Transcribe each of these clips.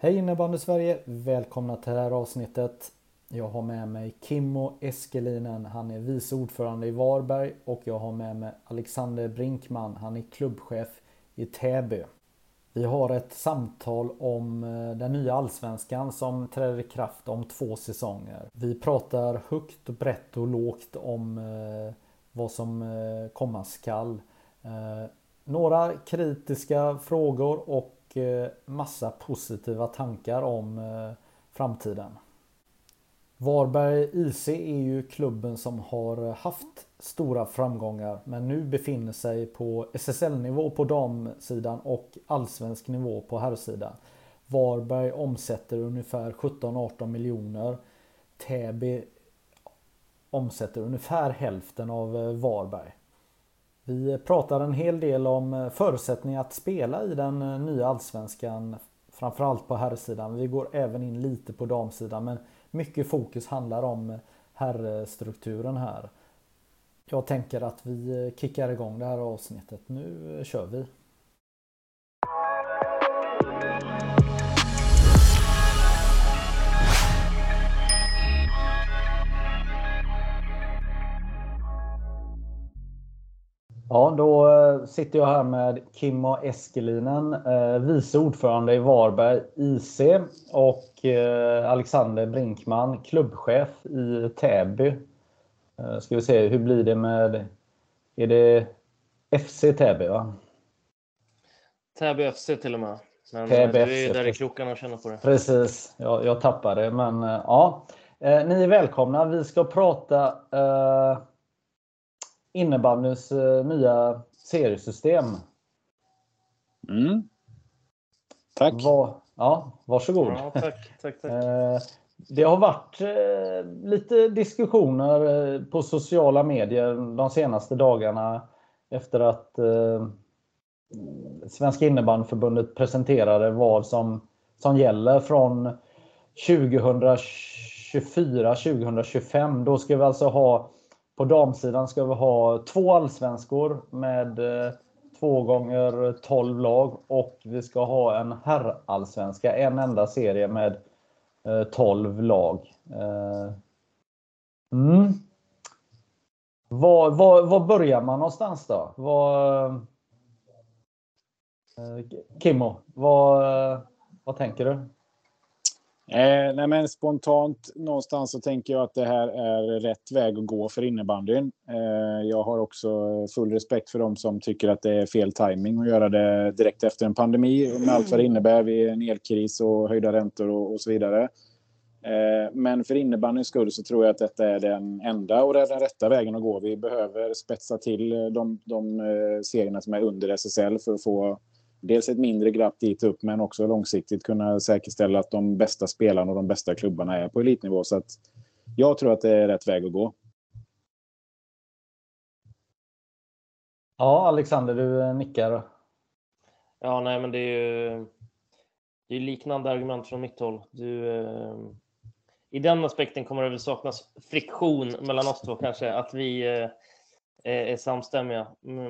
Hej innebandy Sverige! Välkomna till det här avsnittet. Jag har med mig Kimmo Eskelinen. Han är vice ordförande i Varberg och jag har med mig Alexander Brinkman. Han är klubbchef i Täby. Vi har ett samtal om eh, den nya allsvenskan som träder i kraft om två säsonger. Vi pratar högt, brett och lågt om eh, vad som eh, komma skall. Några kritiska frågor och och eh, massa positiva tankar om eh, framtiden. Varberg IC är ju klubben som har haft stora framgångar men nu befinner sig på SSL-nivå på damsidan och allsvensk nivå på herrsidan. Varberg omsätter ungefär 17-18 miljoner. Täby omsätter ungefär hälften av eh, Varberg. Vi pratar en hel del om eh, förutsättningar att spela i den eh, nya allsvenskan. Framförallt på herrsidan. Vi går även in lite på damsidan men mycket fokus handlar om eh, herrstrukturen här. Jag tänker att vi kickar igång det här avsnittet. Nu kör vi. Ja, då eh, sitter jag här med Kimmo Eskelinen, eh, vice ordförande i Varberg IC och eh, Alexander Brinkman, klubbchef i Täby. Ska vi se, hur blir det med... Är det FC Täby va? Täby FC till och med. Men Täby du är ju där i krokarna och känner på det. Precis, jag, jag tappade men ja. Ni är välkomna. Vi ska prata eh, innebandyns eh, nya seriesystem. Mm. Tack! Va, ja, varsågod! Ja, tack, tack, tack. Eh, det har varit eh, lite diskussioner på sociala medier de senaste dagarna efter att Svenska innebandyförbundet presenterade vad som, som gäller från 2024-2025. Då ska vi alltså ha på damsidan ska vi ha två allsvenskor med eh, två gånger 12 lag och vi ska ha en herrallsvenska, en enda serie med eh, 12 lag. Eh, mm. Var, var, var börjar man någonstans då? Var, Kimmo, vad, vad tänker du? Eh, nej men spontant någonstans så tänker jag att det här är rätt väg att gå för innebandyn. Eh, jag har också full respekt för dem som tycker att det är fel timing att göra det direkt efter en pandemi med allt vad det innebär vid en elkris och höjda räntor och, och så vidare. Eh, men för innebandyns skull så tror jag att detta är den enda och den rätta vägen att gå. Vi behöver spetsa till de, de eh, serierna som är under SSL för att få dels ett mindre glapp dit upp men också långsiktigt kunna säkerställa att de bästa spelarna och de bästa klubbarna är på elitnivå. Så att jag tror att det är rätt väg att gå. Ja, Alexander, du nickar. Ja, nej, men det är ju det är liknande argument från mitt håll. Du, eh, I den aspekten kommer det väl saknas friktion mellan oss två kanske, att vi eh, är, är samstämmiga.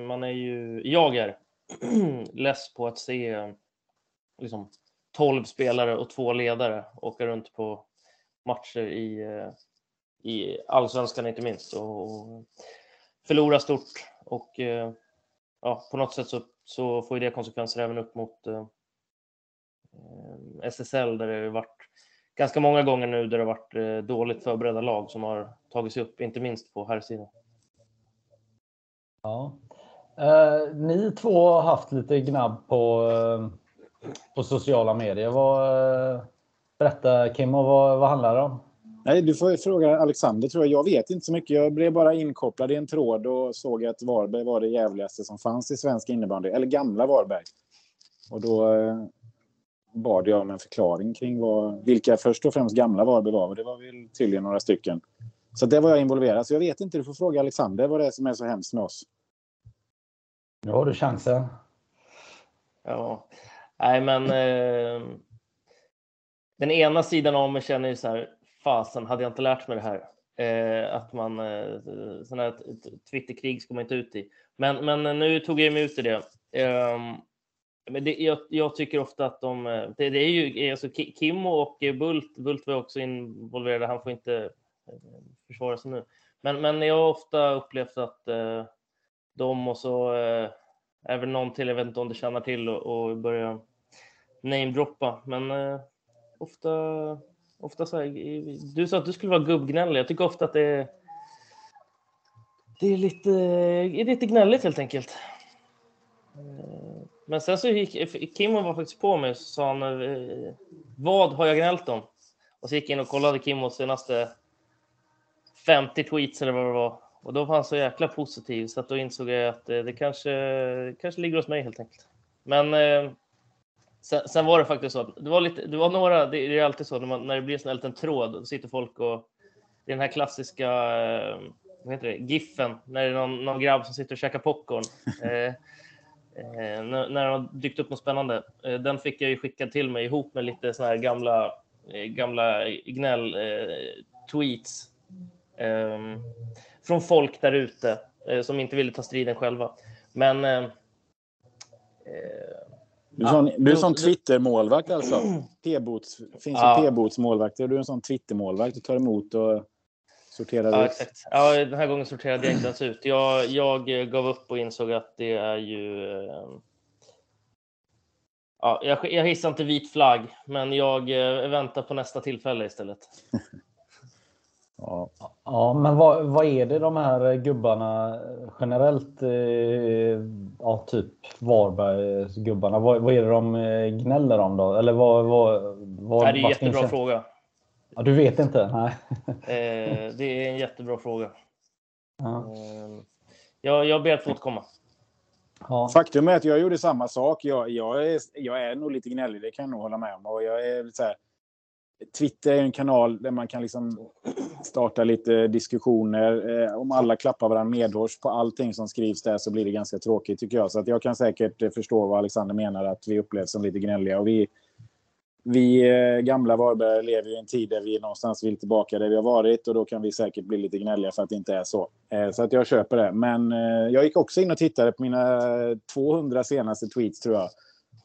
Man är ju, jag är less på att se eh, liksom, 12 spelare och två ledare åka runt på matcher i, eh, i allsvenskan inte minst och, och förlora stort. Och eh, ja, på något sätt så, så får det konsekvenser även upp mot eh, SSL där det har varit ganska många gånger nu där det har varit dåligt förberedda lag som har tagit sig upp, inte minst på här sidan. Ja, Eh, ni två har haft lite gnabb på, eh, på sociala medier. Vad, eh, berätta Kim, och vad, vad handlar det om? Nej, du får fråga Alexander tror jag. Jag vet inte så mycket. Jag blev bara inkopplad i en tråd och såg att Varberg var det jävligaste som fanns i svensk innebandy. Eller gamla Varberg. Och då eh, bad jag om en förklaring kring vad, vilka först och främst gamla Varberg var. Och det var väl tydligen några stycken. Så det var jag involverad. Så jag vet inte, du får fråga Alexander vad det är som är så hemskt med oss. Nu har du chansen. Ja, nej men. Eh, den ena sidan av mig känner ju så här. Fasen, hade jag inte lärt mig det här? Eh, att man eh, sådana här Twitterkrig ska man inte ut i. Men, men nu tog jag mig ut i det. Eh, men det, jag, jag, tycker ofta att de... Eh, det, det är ju eh, alltså Kimmo och Bult. Bult var också involverade. Han får inte eh, försvara sig nu. Men, men jag har ofta upplevt att dem de och så eh, även någon till, jag vet inte om du känner till och, och börja namedroppa. Men eh, ofta, ofta så här, du sa att du skulle vara gubbgnällig. Jag tycker ofta att det är, det är lite, är lite gnälligt helt enkelt. Eh, men sen så gick Kim var faktiskt på mig och sa han, eh, vad har jag gnällt om? Och så gick jag in och kollade Kimmos senaste 50 tweets eller vad det var. Och då var han så jäkla positiv så att då insåg jag att det, det kanske, kanske ligger hos mig helt enkelt. Men eh, sen, sen, var det faktiskt så det var, lite, det var några, det är alltid så när, man, när det blir en liten tråd, då sitter folk och det är den här klassiska, eh, vad heter det, giffen, när det är någon, någon grabb som sitter och käkar popcorn. Eh, eh, när, när det har dykt upp något spännande. Eh, den fick jag ju skickad till mig ihop med lite såna här gamla, eh, gamla gnäll-tweets. Eh, från folk där ute eh, som inte ville ta striden själva. Men... Eh, du är, sån, du är sån Twitter-målvakt alltså? P-bots, finns ja. ju P-bots-målvakter. Du är en sån Twitter-målvakt. Du tar emot och sorterar ja, ut. Exakt. Ja, den här gången sorterade jag inte ens ut. Jag, jag gav upp och insåg att det är ju... Eh, ja, jag, jag hissar inte vit flagg, men jag väntar på nästa tillfälle istället. Ja, ja men vad, vad är det de här gubbarna generellt? Eh, ja, typ Varbergsgubbarna. Vad, vad är det de eh, gnäller om då? Eller vad, vad, vad, Nej, det är en jättebra finns... fråga. Ja, du vet inte? Nej. Eh, det är en jättebra fråga. Ja. Jag, jag ber att få återkomma. Ja. Faktum är att jag gjorde samma sak. Jag, jag, är, jag är nog lite gnällig, det kan jag nog hålla med om. Och jag är så här, Twitter är en kanal där man kan liksom starta lite diskussioner. Eh, om alla klappar varandra medhårs på allting som skrivs där så blir det ganska tråkigt tycker jag. Så att jag kan säkert eh, förstå vad Alexander menar att vi upplevs som lite gnälliga. Och vi, vi eh, gamla Varberg lever i en tid där vi någonstans vill tillbaka där vi har varit och då kan vi säkert bli lite gnälliga för att det inte är så. Eh, så att jag köper det. Men eh, jag gick också in och tittade på mina eh, 200 senaste tweets tror jag.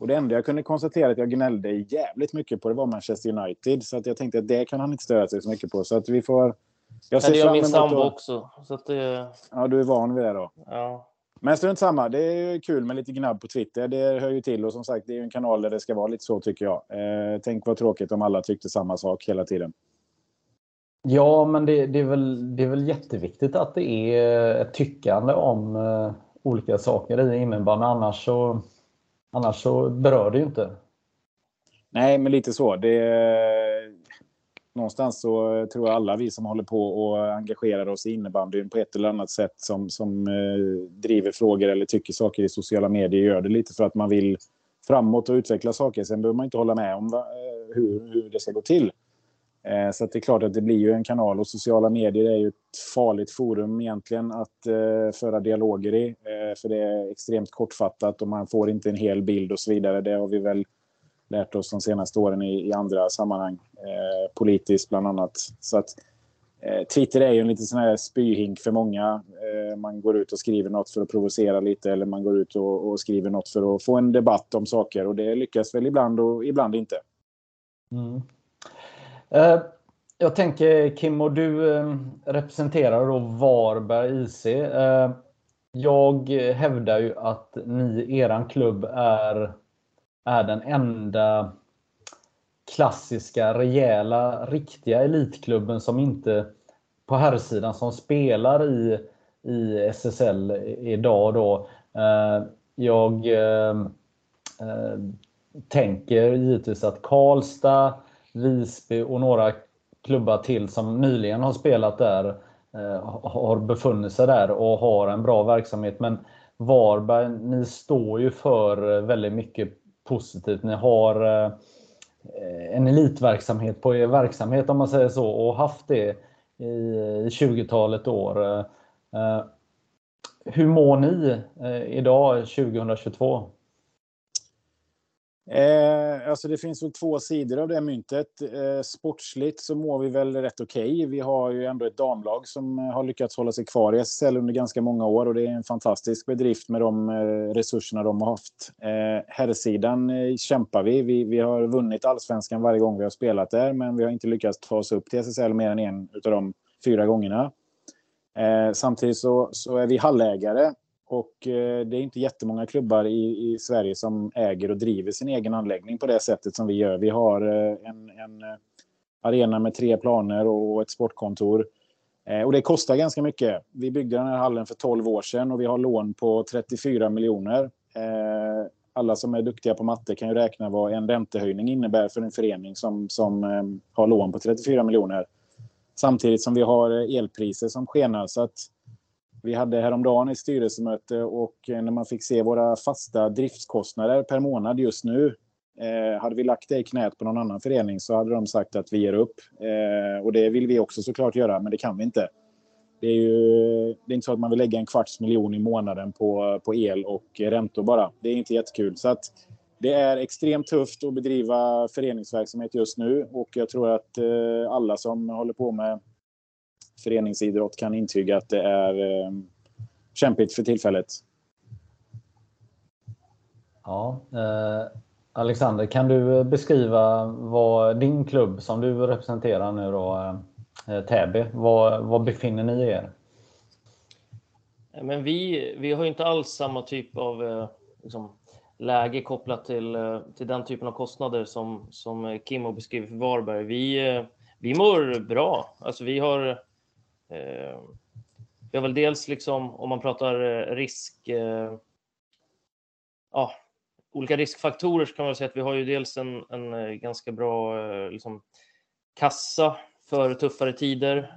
Och det enda jag kunde konstatera att jag gnällde jävligt mycket på det var Manchester United. Så att jag tänkte att det kan han inte störa sig så mycket på. Så att vi får... Jag ser det gör min sambo också. Så att det... Ja, du är van vid det då. Ja. Men strunt samma. Det är kul med lite gnabb på Twitter. Det hör ju till. Och som sagt, det är en kanal där det ska vara lite så tycker jag. Eh, tänk vad tråkigt om alla tyckte samma sak hela tiden. Ja, men det, det, är väl, det är väl jätteviktigt att det är ett tyckande om eh, olika saker i innebandy. Annars så Annars så berör det ju inte. Nej, men lite så. Det, någonstans så tror jag alla vi som håller på och engagerar oss i innebandyn på ett eller annat sätt som, som eh, driver frågor eller tycker saker i sociala medier gör det lite för att man vill framåt och utveckla saker. Sen behöver man inte hålla med om va, eh, hur, hur det ska gå till. Eh, så det är klart att det blir ju en kanal och sociala medier är ju ett farligt forum egentligen att eh, föra dialoger i. Eh, för det är extremt kortfattat och man får inte en hel bild och så vidare. Det har vi väl lärt oss de senaste åren i, i andra sammanhang. Eh, politiskt bland annat. Så att eh, Twitter är ju en liten sån här spyhink för många. man går ut och skriver något för att provocera lite eller man går ut och, och skriver något för att få en debatt om saker och det lyckas väl ibland och ibland inte. Mm. Eh, jag tänker Kim och du eh, representerar då Varberg IC. Eh, jag hävdar ju att ni, eran klubb, är, är den enda klassiska, rejäla, riktiga elitklubben som inte på herrsidan som spelar i, i SSL idag. Då. Jag tänker givetvis att Karlstad, Visby och några klubbar till som nyligen har spelat där eh, har befunnit sig där och har en bra verksamhet. Men Varberg, ni står ju för eh, väldigt mycket positivt. Ni har eh, en elitverksamhet på er verksamhet om man säger så och haft det i, i 20-talet år. Hur mår ni idag 2022? Eh, alltså det finns väl två sidor av det myntet. Eh, sportsligt så mår vi väl rätt okej. Okay. Vi har ju ändå ett damlag som eh, har lyckats hålla sig kvar i SSL under ganska många år och det är en fantastisk bedrift med de eh, resurserna de har haft. Eh, herrsidan eh, kämpar vi. vi. Vi har vunnit allsvenskan varje gång vi har spelat där, men vi har inte lyckats ta oss upp till SSL mer än en av de fyra gångerna. Eh, samtidigt så, så är vi hallägare och eh, det är inte jättemånga klubbar i, i Sverige som äger och driver sin egen anläggning på det sättet som vi gör. Vi har eh, en, en eh, arena med tre planer och ett sportkontor. Och det kostar ganska mycket. Vi byggde den här hallen för 12 år sedan och vi har lån på 34 miljoner. Alla som är duktiga på matte kan ju räkna vad en räntehöjning innebär för en förening som, som har lån på 34 miljoner. Samtidigt som vi har elpriser som skenar. Så att vi hade häromdagen ett styrelsemöte och eh, när man fick se våra fasta driftskostnader per månad just nu. Eh, hade vi lagt det i knät på någon annan förening så hade de sagt att vi ger upp. Eh, och det vill vi också såklart göra, men det kan vi inte. Det är ju det är inte så att man vill lägga en kvarts miljon i månaden på, på el och räntor bara. Det är inte jättekul. Så att det är extremt tufft att bedriva föreningsverksamhet just nu och jag tror att eh, alla som håller på med föreningsidrott kan intyga att det är eh, kämpigt för tillfället. Ja, eh, Alexander, kan du beskriva vad din klubb som du representerar nu då, eh, Täby, var, var befinner ni er? Men vi, vi har inte alls samma typ av eh, liksom, läge kopplat till, eh, till den typen av kostnader som, som Kimmo beskriver för Varberg. Vi, eh, vi mår bra. Alltså vi har Eh, Eh, vi har väl dels liksom, om man pratar eh, risk, eh, ja, olika riskfaktorer så kan man säga att vi har ju dels en, en ganska bra liksom, kassa för tuffare tider.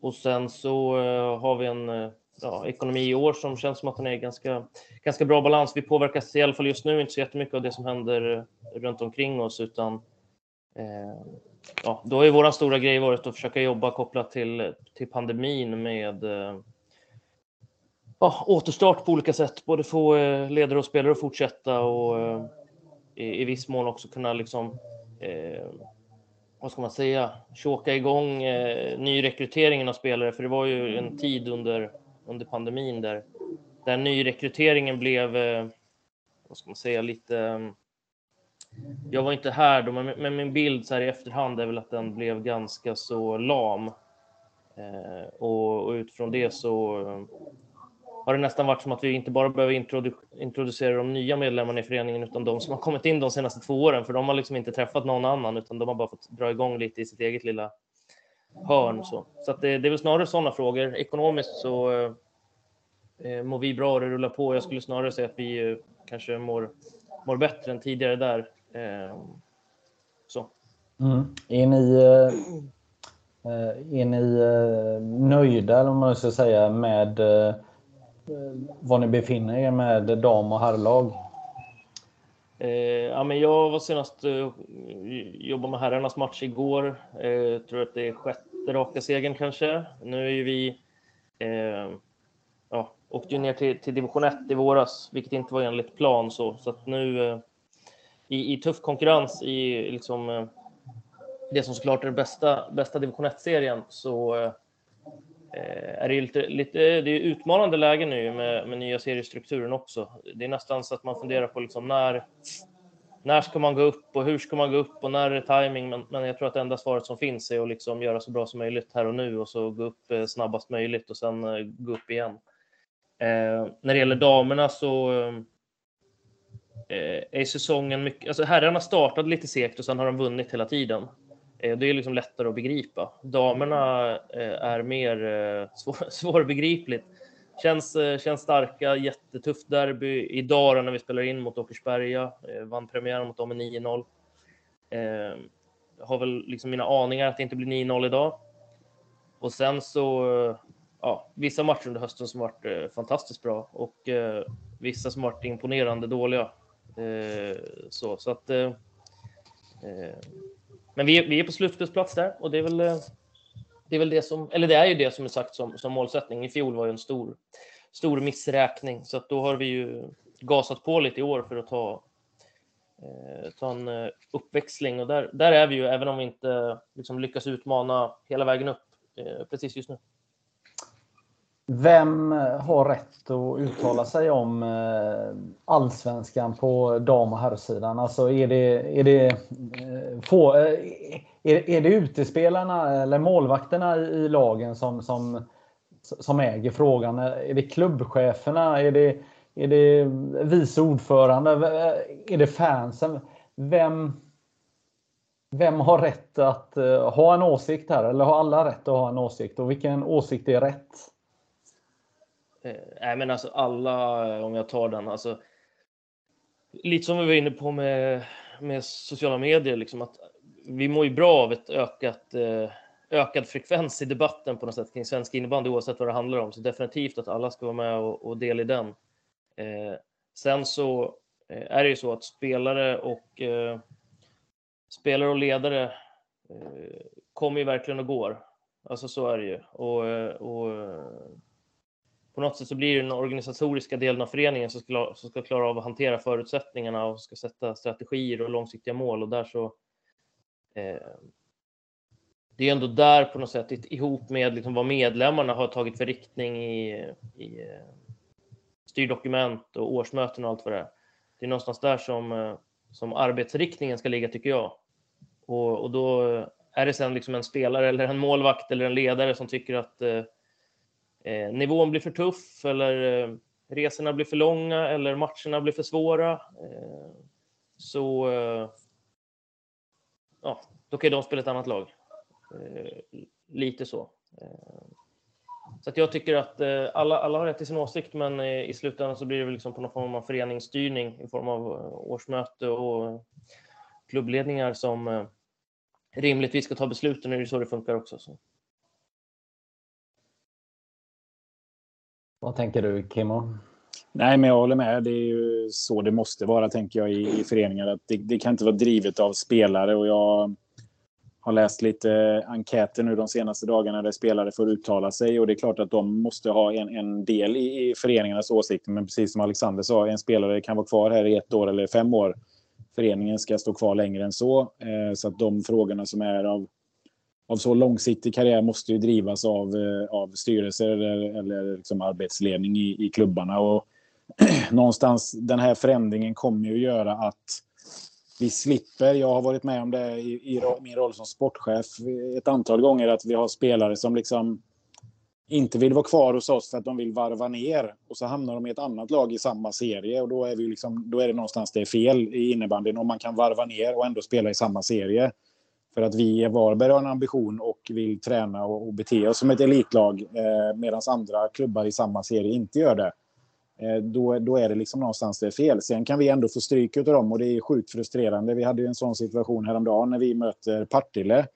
och sen så har vi en ja, ekonomi i år som känns som att den är ganska, ganska bra balans. Vi påverkas i alla fall just nu inte så jättemycket av det som händer runt omkring oss utan eh, ja, då har ju våran stora grej varit att försöka jobba kopplat till, till pandemin med eh, ja, återstart på olika sätt. Både få eh, ledare och spelare att fortsätta och eh, i, i viss mån också kunna liksom eh, vad ska man säga, tjåka igång eh, nyrekryteringen av spelare. För det var ju en tid under, under pandemin där, där nyrekryteringen blev, eh, vad ska man säga, lite jag var inte här då, men min bild så här i efterhand är väl att den blev ganska så lam. Eh, och, och, utifrån det så eh, har det nästan varit som att vi inte bara behöver introdu introducera de nya medlemmarna i föreningen utan de som har kommit in de senaste två åren, för de har liksom inte träffat någon annan utan de har bara fått dra igång lite i sitt eget lilla hörn. Så, så det, det är väl snarare sådana frågor. Ekonomiskt så eh, eh, mår vi bra och det rullar på. Jag skulle snarare säga att vi eh, kanske mår, mår bättre än tidigare där. Ehm, så. Mm. Är ni, eh, är ni eh, nöjda, eller man ska säga, med eh, var ni befinner er med dam och herrlag? ja, men jag var senast uh, jobbade med herrarnas match igår. Jag tror att det är sjätte raka segern kanske. Nu är ju vi eh, ja, åkte ju ner till, till division 1 i våras, vilket inte var enligt plan så, så att nu i, i tuff konkurrens i liksom, eh, det som såklart är den bästa, bästa division 1-serien så eh, är det lite, lite det är utmanande läge nu med, med nya seriestrukturen också. Det är nästan så att man funderar på liksom när, när ska man gå upp och hur ska man gå upp och när är det timing? Men, men jag tror att det enda svaret som finns är att liksom göra så bra som möjligt här och nu och så gå upp eh, snabbast möjligt och sen eh, gå upp igen. Eh, när det gäller damerna så eh, är säsongen mycket... Alltså herrarna startade lite segt och sen har de vunnit hela tiden. Eh, det är liksom lättare att begripa. Damerna eh, är mer eh, svår, svårbegripligt. Känns, eh, känns starka, jättetufft derby. Idag när vi spelar in mot Åkersberga, eh, vann premiären mot dem med 9-0. Eh, har väl liksom mina aningar att det inte blir 9-0 idag. Och sen så, ja, vissa matcher under hösten som varit fantastiskt bra och vissa som varit imponerande dåliga. Eh, så, så att, eh, eh, men vi är, vi är på slutspelsplats där och det är väl det är väl det som, eller det är ju det som är sagt som, som målsättning. I fjol var ju en stor, stor missräkning, så att då har vi ju gasat på lite i år för att ta, eh, ta en uppväxling och där, där är vi ju, även om vi inte liksom lyckas utmana hela vägen upp eh, precis just nu. Vem har rätt att uttala sig om eh, allsvenskan på dam och herrsidan? Alltså är det, är det, eh, få, eh, är, är det utespelarna eller målvakterna i lagen som, som, som äger frågan? Är det klubbcheferna? Är det, är det vice ordförande? Är det fansen? Vem, vem har rätt att ha en åsikt här? Eller har alla rätt att ha en åsikt? Och vilken åsikt är rätt? Eh, nej, men alltså alla, eh, om jag tar den, alltså. Lite som vi var inne på med, med sociala medier, liksom att vi mår ju bra av ett ökat, eh, ökad frekvens i debatten på något sätt kring svensk innebandy oavsett vad det handlar om. Så definitivt att alla ska vara med och, och del i den. Eh, sen så är det ju så att spelare och eh, spelare och ledare eh, kommer ju verkligen och går. Alltså så är det ju. Och, och på något sätt så blir det den organisatoriska delen av föreningen som ska, som ska klara av att hantera förutsättningarna och ska sätta strategier och långsiktiga mål och där så eh, det är ändå där på något sätt ihop med liksom vad medlemmarna har tagit för riktning i, i eh, styrdokument och årsmöten och allt vad det är. Det är någonstans där som, eh, som arbetsriktningen ska ligga tycker jag. Och, och då är det sen liksom en spelare eller en målvakt eller en ledare som tycker att eh, eh, nivån blir för tuff eller eh, resorna blir för långa eller matcherna blir för svåra. Eh, så eh, ja, då kan de spela ett annat lag. Eh, lite så. Eh, så att jag tycker att eh, alla, alla har rätt till sin åsikt, men eh, i slutändan så blir det väl liksom på någon form av föreningsstyrning i form av eh, årsmöte och klubbledningar som rimligtvis ska ta besluten. Det är så det funkar också. Så. Vad tänker du, Kimmo? Nej, men jag håller med. Det är ju så det måste vara, tänker jag, i, i föreningar. Att det, det, kan inte vara drivet av spelare. Och jag har läst lite enkäter nu de senaste dagarna där spelare får uttala sig. Och det är klart att de måste ha en, en del i, i föreningarnas åsikter. Men precis som Alexander sa, en spelare kan vara kvar här i ett år eller fem år. Föreningen ska stå kvar längre än så. Eh, så att de frågorna som är av av så långsiktig karriär måste ju drivas av, eh, av styrelser eller, eller liksom arbetsledning i, i klubbarna. Och någonstans den här förändringen kommer ju att göra att vi slipper, jag har varit med om det i, i min roll som sportchef ett antal gånger, att vi har spelare som liksom inte vill vara kvar hos oss för att de vill varva ner och så hamnar de i ett annat lag i samma serie och då är, vi liksom, då är det någonstans det är fel i innebandyn om man kan varva ner och ändå spela i samma serie. För att vi i Varberg har en ambition och vill träna och, och bete oss som ett elitlag eh, medan andra klubbar i samma serie inte gör det. Eh, då, då är det liksom någonstans det är fel. Sen kan vi ändå få stryk av dem och det är sjukt frustrerande. Vi hade ju en sån situation häromdagen när vi möter Partille.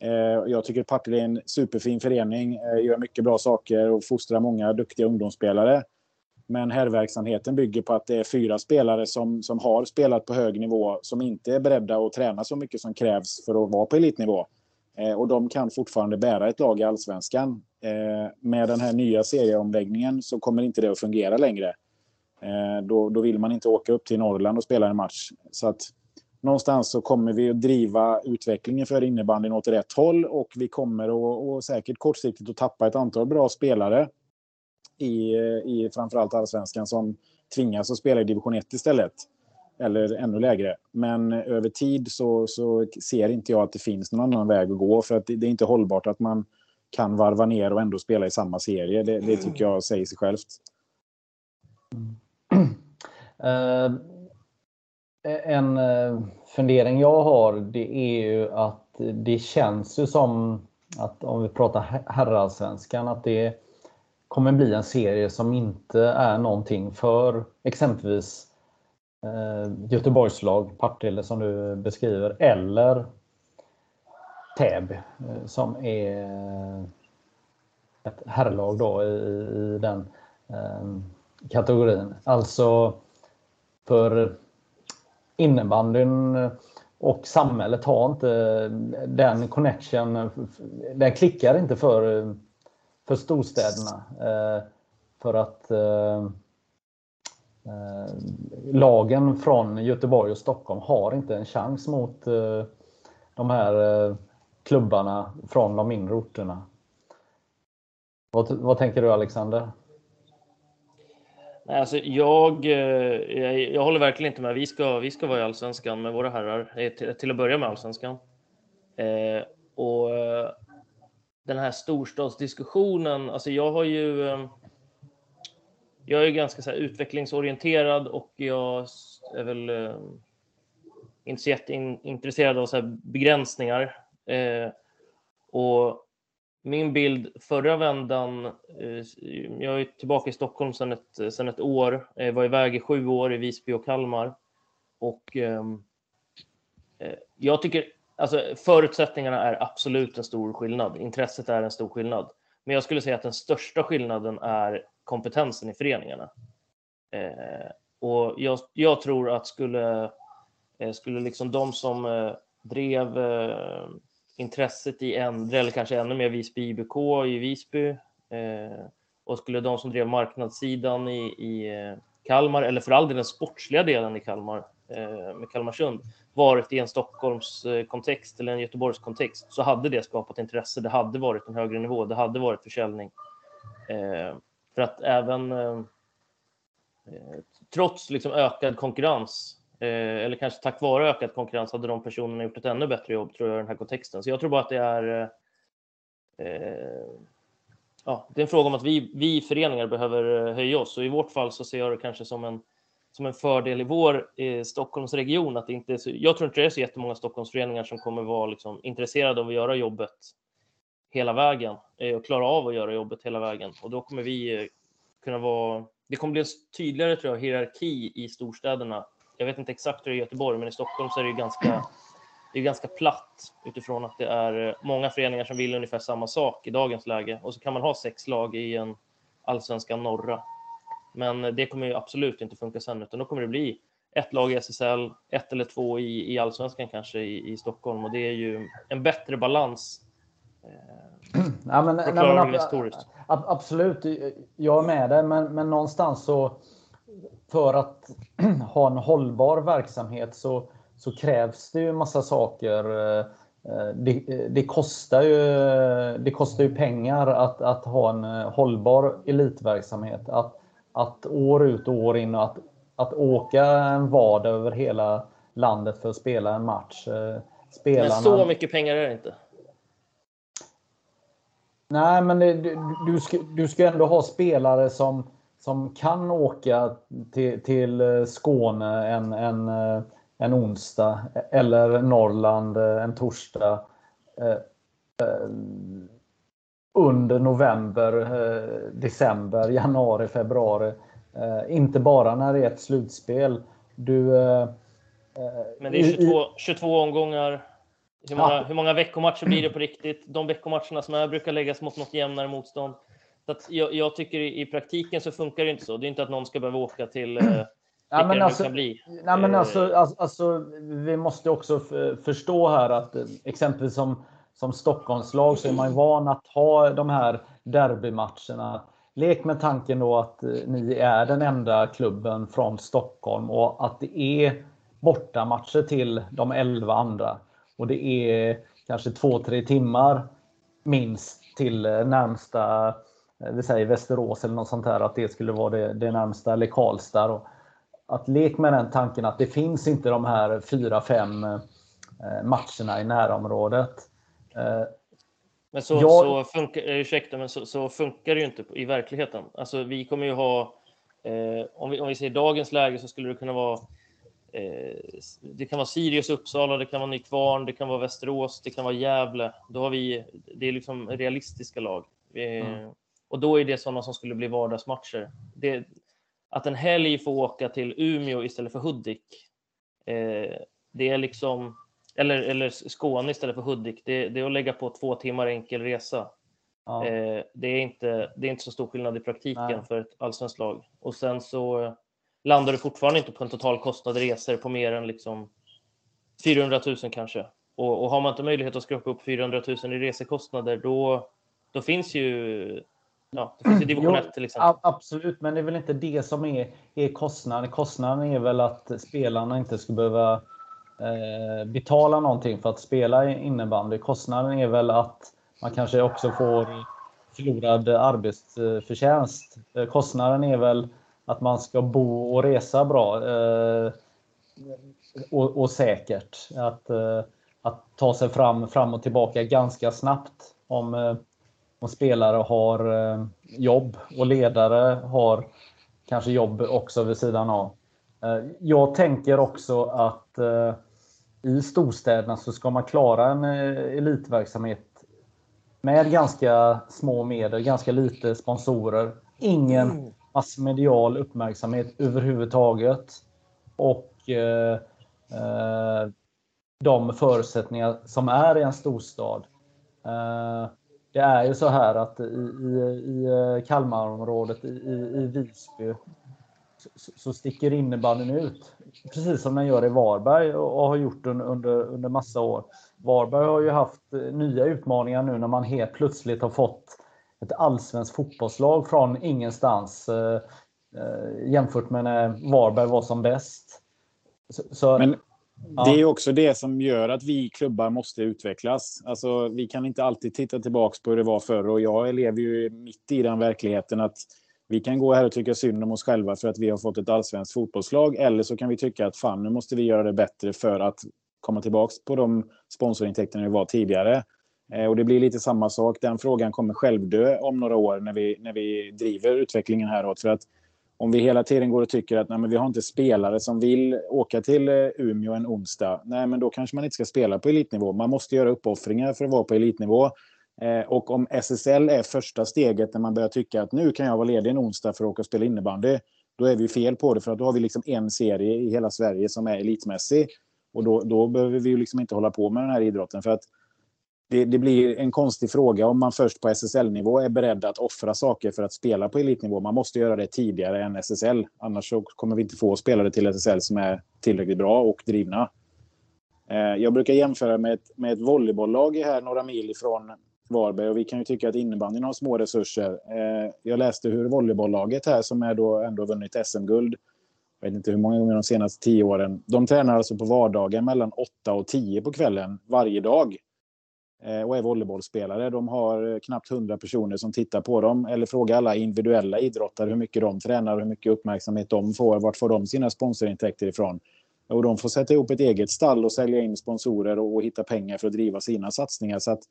Eh, jag tycker Partille är en superfin förening, eh, gör mycket bra saker och fostrar många duktiga ungdomsspelare. Men herrverksamheten bygger på att det är fyra spelare som, som har spelat på hög nivå som inte är beredda att träna så mycket som krävs för att vara på elitnivå. Eh, och de kan fortfarande bära ett lag i allsvenskan. Eh, med den här nya serieomläggningen så kommer inte det att fungera längre. Eh, då, då vill man inte åka upp till Norrland och spela en match. Så att någonstans så kommer vi att driva utvecklingen för innebandyn åt rätt håll och vi kommer att, och säkert kortsiktigt att tappa ett antal bra spelare i, i framförallt allsvenskan som tvingas att spela i division 1 istället. Eller ännu lägre. Men över tid så, så ser inte jag att det finns någon annan väg att gå. För att det, det är inte hållbart att man kan varva ner och ändå spela i samma serie. Det, det tycker jag säger sig självt. Uh, en uh, fundering jag har det är ju att det känns ju som att om vi pratar herrallsvenskan att det kommer bli en serie som inte är någonting för exempelvis eh, Göteborgslag, Partille som du beskriver, eller Täby eh, som är ett herrlag då i, i den eh, kategorin. Alltså för innebandyn och samhället har inte den connection. Den klickar inte för, eh, för storstäderna. Eh, för att eh, eh, lagen från Göteborg och Stockholm har inte en chans mot eh, de här eh, klubbarna från de mindre orterna. Vad, vad tänker du Alexander? Nej, alltså jag, eh, jag, jag, håller verkligen inte med. Vi ska, vi ska vara i allsvenskan med våra herrar, till, till att börja med allsvenskan. Eh, och den här storstadsdiskussionen, alltså jag har ju ehm, jag är ganska så utvecklingsorienterad och jag är väl ehm, inte så jätteintresserad av så begränsningar. Eh, och min bild förra vändan, eh, jag är tillbaka i Stockholm sedan ett, sedan ett år, jag var iväg i sju år i Visby och Kalmar. Och ehm, jag tycker, alltså förutsättningarna är absolut en stor skillnad. Intresset är en stor skillnad. Men jag skulle säga att den största skillnaden är kompetensen i föreningarna. Eh, och jag, jag, tror att skulle, eh, skulle liksom de som eh, drev eh, intresset i Endre, eller kanske ännu mer Visby IBK i Visby, eh, och skulle de som drev marknadssidan i, i eh, Kalmar, eller för all del den sportsliga delen i Kalmar, Eh, med Kalmarsund, varit i en Stockholms eh, kontext eller en Göteborgs kontext så hade det skapat intresse. Det hade varit en högre nivå. Det hade varit försäljning. Eh, för att även eh, trots liksom ökad konkurrens, eh, eller kanske tack vare ökad konkurrens, hade de personerna gjort ett ännu bättre jobb tror jag i den här kontexten. Så jag tror bara att det är ja, det är en fråga om att vi, vi föreningar behöver höja oss och i vårt fall så ser jag det kanske som en, som en fördel i vår eh, Stockholmsregion. Att det inte så, jag tror inte det är så jättemånga Stockholmsföreningar som kommer vara liksom intresserade av att göra jobbet hela vägen eh, och klara av att göra jobbet hela vägen. Och då kommer vi eh, kunna vara... Det kommer bli en tydligare tror jag, hierarki i storstäderna. Jag vet inte exakt hur det är i Göteborg, men i Stockholm så är det ganska, det är ganska platt utifrån att det är eh, många föreningar som vill ungefär samma sak i dagens läge. Och så kan man ha sex lag i en allsvenska norra. Men det kommer ju absolut inte funka sen, utan då kommer det bli ett lag i SSL, ett eller två i, i allsvenskan kanske i, i Stockholm och det är ju en bättre balans ja, men, nej, men, historiskt. Absolut, jag är med dig, men, men någonstans så för att ha en hållbar verksamhet så, så krävs det ju massa saker. Eh, det, det, kostar ju, det kostar ju pengar att, att ha en eh, hållbar elitverksamhet. Att, att år ut och år in att, att åka en vardag över hela landet för att spela en match. Eh, spelarna... Men så mycket pengar är det inte. Nej, men det, du, du, ska, du ska ändå ha spelare som, som kan åka till, till eh, Skåne en, en, eh, en onsdag eller Norrland en torsdag under november, december, januari, februari. Inte bara när det är ett slutspel. Du, Men det är 22, 22 omgångar hur många, ja. hur många veckomatcher blir det på riktigt? De veckomatcherna som är brukar läggas mot något jämnare motstånd. Så jag, jag, tycker i, i, praktiken så funkar det inte så. Det är inte att någon ska behöva åka till eh, Ja, men alltså, kan bli. Nej, men alltså, eh. alltså, alltså, vi måste också förstå här att eh, exempelvis som, som Stockholmslag så är man ju van att ha de här derbymatcherna. Lek med tanken då att eh, ni är den enda klubben från Stockholm och att det är bortamatcher till de elva andra. Och det är kanske två, tre timmar minst till eh, närmsta, eh, vi säger Västerås eller något sånt här, att det skulle vara det, det närmsta, eller Karlstad. Att lek med den tanken att det finns inte de här fyra, fem eh, matcherna i närområdet. Men så, jag... så funkar, ursäkta, men så, så, funkar det ju inte i verkligheten. Alltså, vi kommer ju ha, eh, om, vi, om vi ser dagens läge så skulle det kunna vara Eh, det kan vara Sirius Uppsala, det kan vara Nykvarn, det kan vara Västerås, det kan vara Gävle. Då har vi, det är liksom realistiska lag. Mm. Och då är det sådana som skulle bli vardagsmatcher. Det, att en helg får åka till Umeå istället för Hudik, eh, det är liksom, eller, eller Skåne istället för Hudik, det, det är att lägga på två timmar enkel resa. Ja. det, är inte, det är inte så stor skillnad i praktiken Nej. för ett allsvenskt lag. Och sen så landar du fortfarande inte på en total kostnad resor på mer än liksom 400 000 kanske. Och, och har man inte möjlighet att skrapa upp 400 000 i resekostnader, då, då finns ju Ja, det finns ju division 1 till exempel. Absolut, men det är väl inte det som är, är kostnaden. Kostnaden är väl att spelarna inte ska behöva eh, betala någonting för att spela innebandy. Kostnaden är väl att man kanske också får förlorad arbetsförtjänst. Eh, kostnaden är väl att man ska bo och resa bra eh, och, och, säkert. Att, eh, att ta sig fram, fram och tillbaka ganska snabbt om, eh, om spelare har eh, jobb och ledare har kanske jobb också vid sidan av. Eh, jag tänker också att eh, i storstäderna så ska man klara en elitverksamhet med ganska små medel, ganska lite sponsorer, ingen mm. massmedial uppmärksamhet överhuvudtaget och eh, eh, de förutsättningar som är i en storstad. Eh, det är ju så här att i, i, i Kalmarområdet, i, i Visby, så, så sticker innebandyn ut. Precis som den gör i Varberg och har gjort under, under massa år. Varberg har ju haft eh, nya utmaningar nu när man helt plötsligt har fått ett allsvenskt fotbollslag från ingenstans eh, eh, jämfört med när Varberg var som bäst. Så, så, Men ja. det är också det som gör att vi klubbar måste utvecklas. Alltså, vi kan inte alltid titta tillbaka på hur det var förr och jag lever ju mitt i den verkligheten att vi kan gå här och tycka synd om oss själva för att vi har fått ett allsvenskt fotbollslag eller så kan vi tycka att fan, nu måste vi göra det bättre för att komma tillbaka på de sponsorintäkterna vi var tidigare. Eh, och det blir lite samma sak. Den frågan kommer självdö om några år när vi, när vi driver utvecklingen häråt. För att om vi hela tiden går och tycker att nej, men vi har inte spelare som vill åka till eh, Umeå en onsdag, nej, men då kanske man inte ska spela på elitnivå. Man måste göra uppoffringar för att vara på elitnivå. Eh, och om SSL är första steget när man börjar tycka att nu kan jag vara ledig en onsdag för att åka och spela innebandy, då är vi fel på det. För att då har vi liksom en serie i hela Sverige som är elitmässig. Och då, då behöver vi ju liksom inte hålla på med den här idrotten. För att det, det, blir en konstig fråga om man först på SSL-nivå är beredd att offra saker för att spela på elitnivå. Man måste göra det tidigare än SSL. Annars så kommer vi inte få spelare till SSL som är tillräckligt bra och drivna. Eh, jag brukar jämföra med ett, med ett volleybolllag här några mil ifrån Varberg och vi kan ju tycka att innebandyn har små resurser. Eh, jag läste hur volleybollaget här som är då ändå vunnit SM-guld jag vet inte hur många gånger de senaste tio åren. De tränar alltså på vardagar mellan 8 och 10 på kvällen varje dag. Eh, och är volleybollspelare. De har eh, knappt 100 personer som tittar på dem. Eller frågar alla individuella idrottare hur mycket de tränar hur mycket uppmärksamhet de får. Vart får de sina sponsorintäkter ifrån? Och de får sätta ihop ett eget stall och sälja in sponsorer och, och hitta pengar för att driva sina satsningar. Så att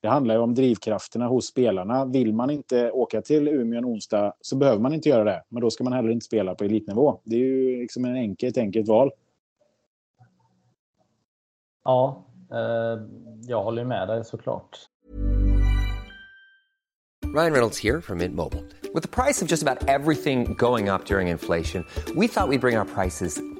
det handlar ju om drivkrafterna hos spelarna. Vill man inte åka till Umeå en onsdag så behöver man inte göra det. Men då ska man heller inte spela på elitnivå. Det är ju liksom en enkel, ett enkelt val. Ja, eh, jag håller med dig såklart. Ryan Reynolds här från Mint Mobile. Med priset på nästan allt som går upp under inflationen, trodde vi att vi skulle bring våra priser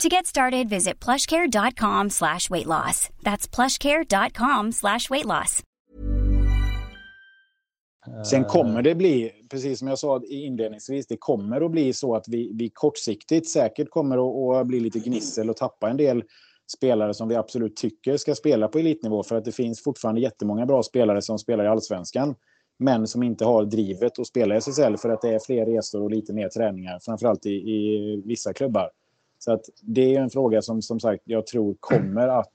To get started, visit plushcare.com slash weight loss. That's plushcare.com slash weight loss. Sen kommer det bli, precis som jag sa inledningsvis, det kommer att bli så att vi, vi kortsiktigt säkert kommer att, att bli lite gnissel och tappa en del spelare som vi absolut tycker ska spela på elitnivå. För att det finns fortfarande jättemånga bra spelare som spelar i allsvenskan. Men som inte har drivet att spela i SSL för att det är fler resor och lite mer träningar. Framförallt i, i vissa klubbar. Så att det är en fråga som som sagt jag tror kommer att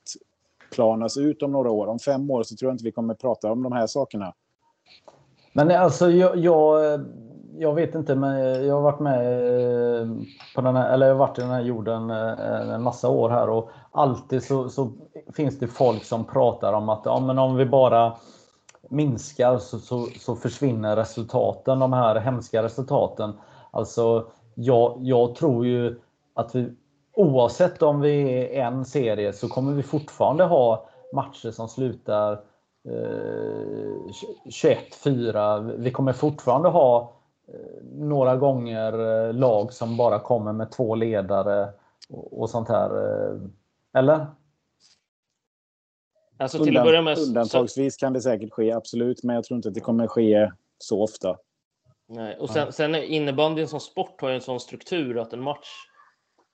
planas ut om några år. Om fem år så tror jag inte vi kommer prata om de här sakerna. Men alltså jag, jag jag vet inte, men jag har varit med eh, på den här, eller jag har varit i den här jorden eh, en massa år här och alltid så, så finns det folk som pratar om att ja, men om vi bara minskar så, så, så försvinner resultaten, de här hemska resultaten. Alltså, jag, jag tror ju att vi oavsett om vi är en serie så kommer vi fortfarande ha matcher som slutar eh, 21-4. Vi kommer fortfarande ha eh, några gånger eh, lag som bara kommer med två ledare och, sånt här. Eh, eller? Alltså till att börja med, Undantagsvis kan det säkert ske, absolut. Men jag tror inte att det kommer ske så ofta. Nej, och sen, sen innebandyn som sport har ju en sån struktur att en match,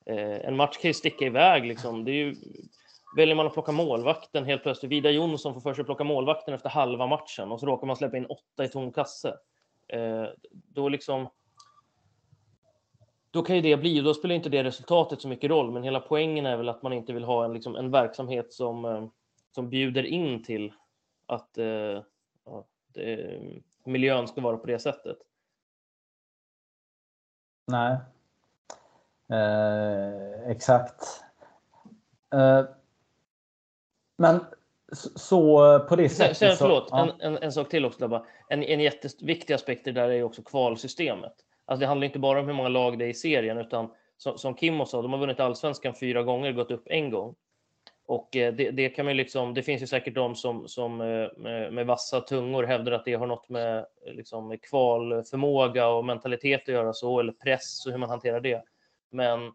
eh, en match kan ju sticka iväg. Liksom. Det är ju, väljer man att plocka målvakten helt plötsligt, Vida Jonsson får för sig att plocka målvakten efter halva matchen och så råkar man släppa in åtta i tom kasse. Eh, då liksom då kan ju det bli, och då spelar inte det resultatet så mycket roll, men hela poängen är väl att man inte vill ha en, liksom, en verksamhet som, eh, som bjuder in till att eh, det, eh, miljön ska vara på det sättet. Nej. Eh, exakt. Eh, men så, så på det sättet. Sen, förlåt, så, ja. en, en, en, sak till också. Bara. En, en jätteviktig aspekt där är också kvalsystemet. Alltså det handlar inte bara om hur många lag det är i serien, utan som, som Kimmo sa, de har vunnit allsvenskan fyra gånger, gått upp en gång. Och eh, det, det, kan man liksom, det finns ju säkert de som, som eh, med, med vassa tungor hävdar att det har något med, liksom, kvalförmåga och mentalitet att göra så, eller press och hur man hanterar det. Men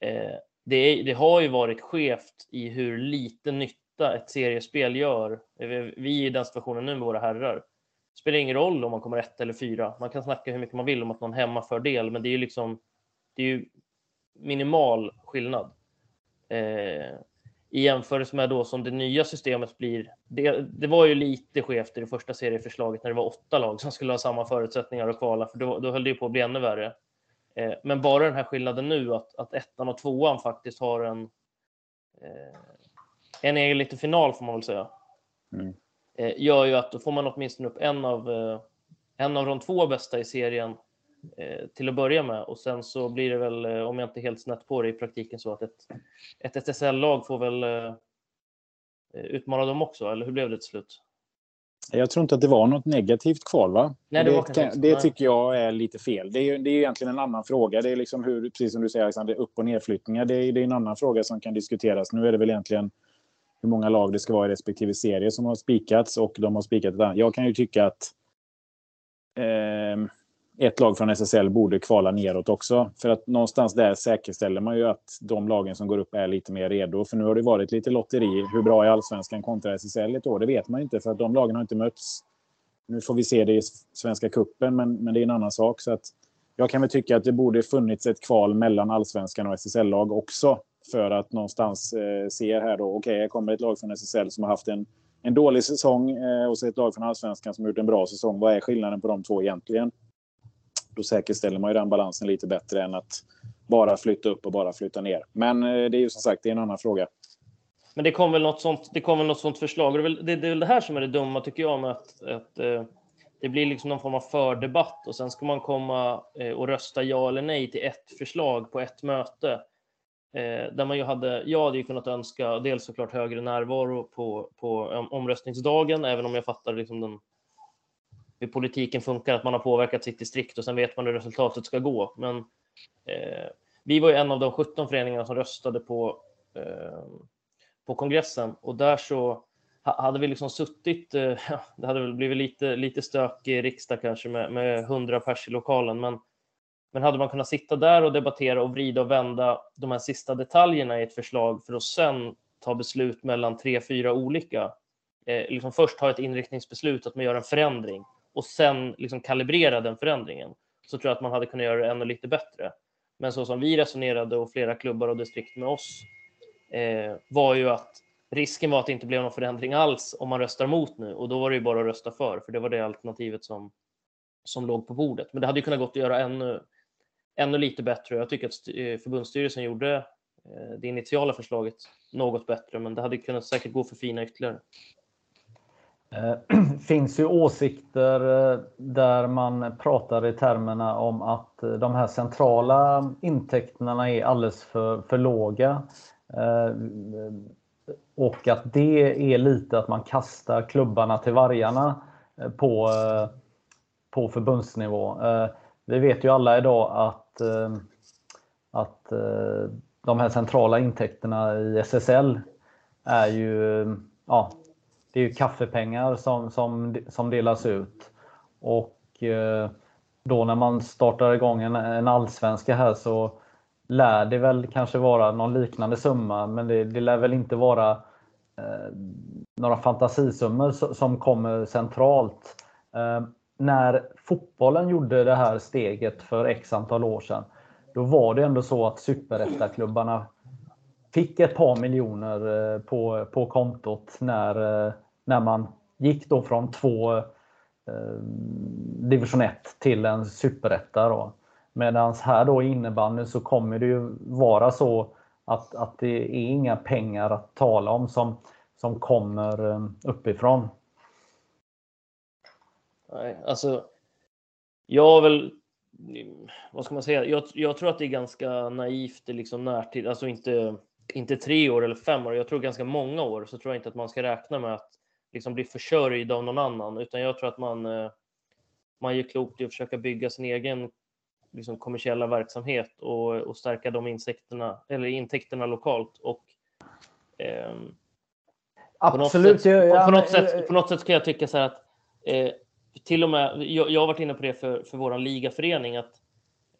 eh, det, är, det, har ju varit skevt i hur lite nytta ett seriespel gör. Eh, vi är i den situationen nu med våra herrar. Det spelar ingen roll om man kommer ett eller fyra. Man kan snacka hur mycket man vill om att någon hemmafördel, men det är ju liksom det är ju minimal skillnad. Eh, i jämförelse med då som det nya systemet blir. Det, det var ju lite skevt i det första serieförslaget när det var åtta lag som skulle ha samma förutsättningar att kvala, för då, då höll det ju på att bli ännu värre. Eh, men bara den här skillnaden nu att, att ettan och tvåan faktiskt har en eh, en egen liten final får man väl säga. Mm. Eh, gör ju att då får man åtminstone upp en av eh, en av de två bästa i serien Eh, till att börja med och sen så blir det väl, eh, om jag inte helt snett på det i praktiken, så att ett, ett SSL-lag får väl utmana dem också, eller hur blev det till slut? Jag tror inte att det var något negativt kval, va? Nej, det, det, kan, det tycker jag är lite fel. Det är, det är egentligen en annan fråga. Det är liksom hur, precis som du säger, Alexander, upp och nedflyttningar. Det är, det är en annan fråga som kan diskuteras. Nu är det väl egentligen hur många lag det ska vara i respektive serie som har spikats och de har spikat ett annat. Jag kan ju tycka att eh, ett lag från SSL borde kvala neråt också. För att någonstans där säkerställer man ju att de lagen som går upp är lite mer redo. För nu har det varit lite lotteri. Hur bra är allsvenskan kontra SSL ett år? Det vet man inte för att de lagen har inte mötts. Nu får vi se det i Svenska kuppen, men, men det är en annan sak. Så att jag kan väl tycka att det borde funnits ett kval mellan allsvenskan och SSL-lag också. För att någonstans eh, se här då, okej, okay, här kommer ett lag från SSL som har haft en, en dålig säsong eh, och så ett lag från allsvenskan som har gjort en bra säsong. Vad är skillnaden på de två egentligen? Då säkerställer man ju den balansen lite bättre än att bara flytta upp och bara flytta ner. Men eh, det är ju som sagt det är en annan fråga. Men det kom väl något sånt, det kom väl något sånt förslag. Det är, väl, det, det är väl det här som är det dumma tycker jag med att, att eh, det blir liksom någon form av fördebatt och sen ska man komma eh, och rösta ja eller nej till ett förslag på ett möte. där man ju hade, jag hade ju kunnat önska dels såklart högre närvaro på, på omröstningsdagen, även om jag fattar liksom den hur politiken funkar, att man har påverkat sitt distrikt och sen vet man hur resultatet ska gå. Men eh, vi var ju en av de 17 föreningarna som röstade på, eh, på kongressen. Och där så hade vi liksom suttit, eh, det hade väl blivit lite, lite stök i riksdag kanske med, med 100 pers i lokalen, men, men hade man kunnat sitta där och debattera och vrida och vända de här sista detaljerna i ett förslag för att sen ta beslut mellan tre, fyra olika, eh, liksom först ha ett inriktningsbeslut att man gör en förändring och sen liksom kalibrera den förändringen så tror jag att man hade kunnat göra det ännu lite bättre. Men så som vi resonerade och flera klubbar och distrikt med oss eh, var ju att risken var att det inte blev någon förändring alls om man röstar mot nu och då var det ju bara att rösta för, för det var det alternativet som, som låg på bordet. Men det hade ju kunnat gått att göra ännu, ännu lite bättre. Jag tycker att eh, förbundsstyrelsen gjorde eh, det initiala förslaget något bättre, men det hade kunnat säkert gå för fina ytterligare. Det eh, finns ju åsikter eh, där man pratar i termerna om att eh, de här centrala intäkterna är alldeles för, för låga. Och att det är lite att man kastar klubbarna till vargarna på, på förbundsnivå. Vi vet ju alla idag att, att de här centrala intäkterna i SSL är ju ja, det är ju kaffepengar som, som, som delas ut. Och eh, då när man startar igång en, en allsvenska här så lär det väl kanske vara någon liknande summa, men det, det lär väl inte vara eh, några fantasisummor som kommer centralt. Eh, när fotbollen gjorde det här steget för x antal år sedan, då var det ändå så att superettaklubbarna fick ett par miljoner eh, på, på kontot när, eh, när man gick då från två eh, division 1 till en superetta. Medan här då i innebandyn så kommer det ju vara så att, att det är inga pengar att tala om som, som kommer eh, uppifrån. Nej, alltså jag har väl, vad ska man säga, jag, jag tror att det är ganska naivt i liksom närtid, alltså inte, inte tre år eller fem år, jag tror ganska många år så tror jag inte att man ska räkna med att liksom bli försörjd av någon annan, utan jag tror att man, eh, man gör klokt i att försöka bygga sin egen liksom, kommersiella verksamhet och, och stärka de insekterna, eller intäkterna lokalt. Och, eh, Absolut. På något, sätt, på, på, något sätt, på något sätt kan jag tycka så här att eh, till och med, jag, jag har varit inne på det för, för vår ligaförening, att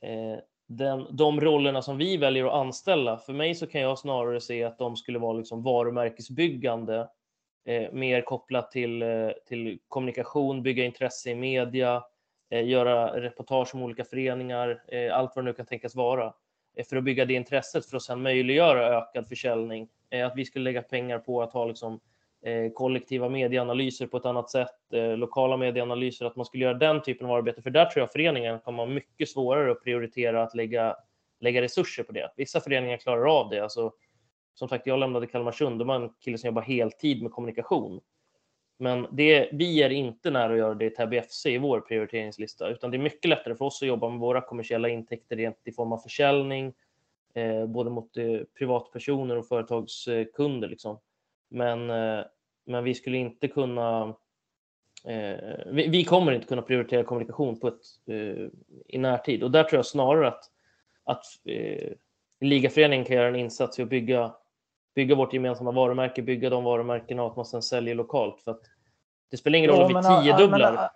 eh, den, de rollerna som vi väljer att anställa, för mig så kan jag snarare se att de skulle vara liksom varumärkesbyggande eh, mer kopplat till, eh, till kommunikation, bygga intresse i media, eh, göra reportage om olika föreningar, eh, allt vad det nu kan tänkas vara, eh, för att bygga det intresset för att sedan möjliggöra ökad försäljning. Eh, att vi skulle lägga pengar på att ha liksom, Eh, kollektiva medieanalyser på ett annat sätt, eh, lokala medieanalyser, att man skulle göra den typen av arbete, för där tror jag föreningen kommer ha mycket svårare att prioritera att lägga, lägga resurser på det. Vissa föreningar klarar av det, alltså som sagt, jag lämnade Kalmarsund. De har en kille som jobbar heltid med kommunikation. Men det, vi är inte nära att göra det i Täby FC i vår prioriteringslista, utan det är mycket lättare för oss att jobba med våra kommersiella intäkter i form av försäljning, eh, både mot eh, privatpersoner och företagskunder. Liksom. Men, eh, men vi skulle inte kunna eh, vi, vi, kommer inte kunna prioritera kommunikation på ett, eh, i närtid och där tror jag snarare att, att ligaföreningen kan göra en insats i att bygga bygga vårt gemensamma varumärke, bygga de varumärkena och att man sen säljer lokalt. För att det spelar ingen roll ja, om vi tiodubblar.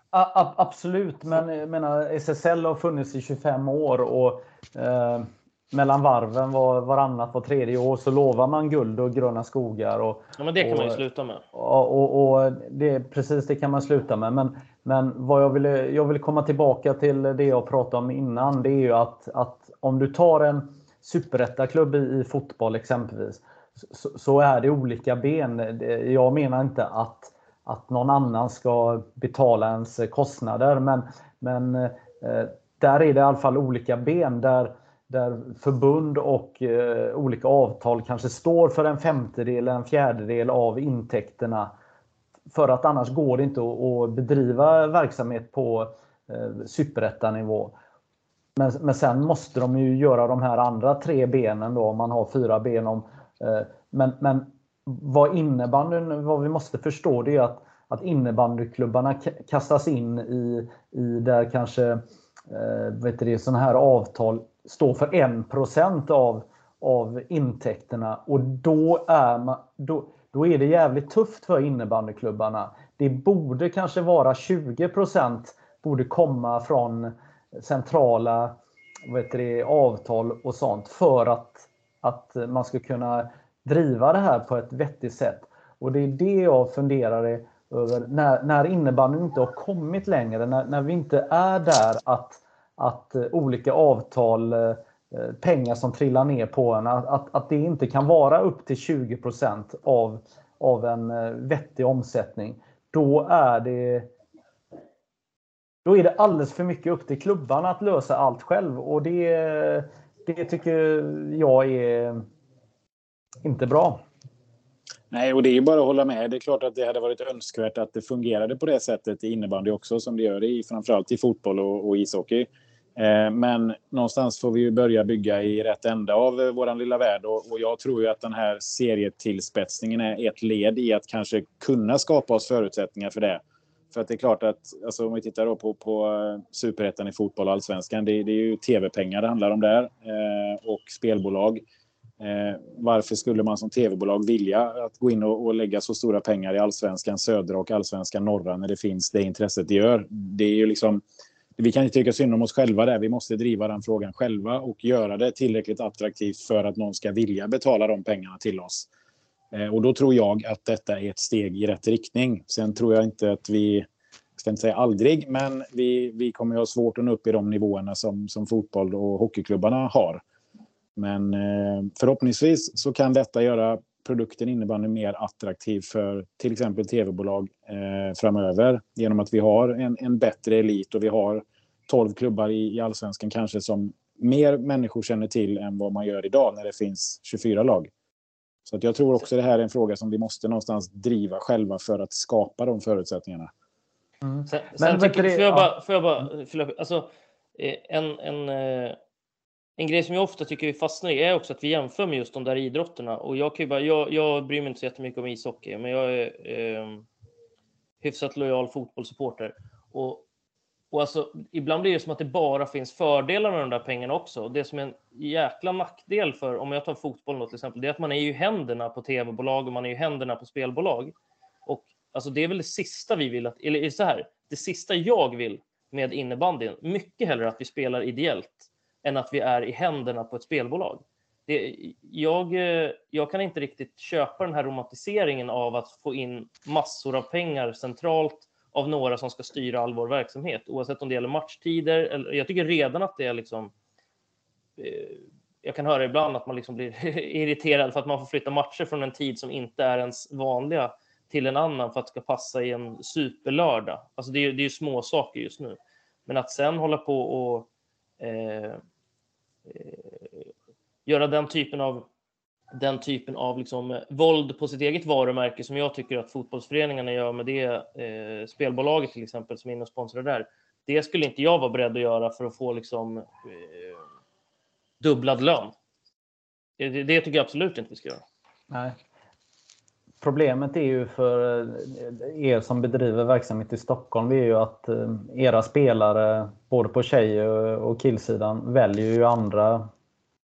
absolut, men jag menar, SSL har funnits i 25 år och eh, mellan varven var, varannat, var tredje år så lovar man guld och gröna skogar. Och, ja, men det kan och, man ju sluta med. Och, och, och, det, precis, det kan man sluta med. Men, men vad jag ville, jag vill komma tillbaka till det jag pratade om innan. Det är ju att, att om du tar en superettaklubb i, i fotboll exempelvis så, så, är det olika ben. Jag menar inte att, att någon annan ska betala ens kostnader, men, men eh, där är det i alla fall olika ben där, där förbund och eh, olika avtal kanske står för en femtedel, en fjärdedel av intäkterna. För att annars går det inte att, att bedriva verksamhet på eh, superettanivå. Men, men sen måste de ju göra de här andra tre benen då, om man har fyra ben om Eh, men, men vad innebandyn, vad vi måste förstå det är att, att innebandyklubbarna kastas in i, i där kanske eh, vet du, sådana här avtal står för 1 av, av intäkterna och då är, man, då, då är det jävligt tufft för innebandyklubbarna. Det borde kanske vara 20% borde komma från centrala vad heter det, avtal och sånt för att att man ska kunna driva det här på ett vettigt sätt. Och det är det jag funderar över när, när innebandyn inte har kommit längre, när, när vi inte är där att, att eh, olika avtal, eh, eh, pengar som trillar ner på en, att, att det inte kan vara upp till 20 av, av en vettig omsättning. Då är det då är det alldeles för mycket upp till klubbarna att lösa allt själv och det, det tycker jag är inte bra. Nej, och det är ju bara att hålla med. Det är klart att det hade varit önskvärt att det fungerade på det sättet i innebandy också, som det gör i framförallt i fotboll och, och ishockey. Eh, men någonstans får vi ju börja bygga i rätt ända av eh, vår lilla värld och, jag tror ju att den här serietillspetsningen är ett led i att kanske kunna skapa oss förutsättningar för det. För att det är klart att alltså, om vi tittar då på, på eh, superettan i fotboll och allsvenskan, det, det är ju tv-pengar det handlar om där eh, och spelbolag. Eh, varför skulle man som tv-bolag vilja att gå in och, och, lägga så stora pengar i allsvenskan södra och allsvenskan norra när det finns det intresset det gör? Det är ju liksom, vi kan inte tycka synd om oss själva där. Vi måste driva den frågan själva och göra det tillräckligt attraktivt för att någon ska vilja betala de pengarna till oss. Eh, och då tror jag att detta är ett steg i rätt riktning. Sen tror jag inte att vi, jag ska inte säga aldrig, men vi, vi kommer att ha svårt att nå upp i de nivåerna som, som fotboll och hockeyklubbarna har. Men eh, förhoppningsvis så kan detta göra produkten innebandy mer attraktiv för till exempel tv-bolag eh, framöver genom att vi har en, en bättre elit och vi har 12 klubbar i, i allsvenskan kanske som mer människor känner till än vad man gör idag när det finns 24 lag. Så att jag tror också det här är en fråga som vi måste någonstans driva själva för att skapa de förutsättningarna. Mm. Sen, sen tycker, får jag bara, får jag bara alltså, eh, en, en eh, en grej som jag ofta tycker vi fastnar i är också att vi jämför med just de där idrotterna. Och jag, kan bara, jag, jag bryr mig inte så jättemycket om ishockey, men jag är eh, hyfsat lojal fotbollssupporter. Och, och alltså, ibland blir det som att det bara finns fördelar med de där pengarna också. Och det som är en jäkla nackdel för, om jag tar fotboll då till exempel, det är att man är ju händerna på tv-bolag och man är ju händerna på spelbolag. Och alltså, det är väl det sista vi vill att, eller så här, det sista jag vill med innebandyn, mycket hellre att vi spelar ideellt än att vi är i händerna på ett spelbolag. Det, jag, eh, jag kan inte riktigt köpa den här romantiseringen av att få in massor av pengar centralt av några som ska styra all vår verksamhet, oavsett om det gäller matchtider. Eller, jag tycker redan att det är liksom... Eh, jag kan höra ibland att man liksom blir irriterad för att man får flytta matcher från en tid som inte är ens vanliga till en annan för att det ska passa i en superlördag. Alltså det är, det är ju små saker just nu. Men att sen hålla på och Eh, Eh, göra den typen av den typen av liksom, eh, våld på sitt eget varumärke som jag tycker att fotbollsföreningarna gör med det eh, spelbolaget till exempel som är inne och sponsrar där. Det skulle inte jag vara beredd att göra för att få liksom, eh, dubblad lön. Det, det, tycker jag absolut inte vi ska göra. Nej. Problemet är ju för eh, er som bedriver verksamhet i Stockholm är ju att eh, era spelare både på tjej och killsidan väljer ju andra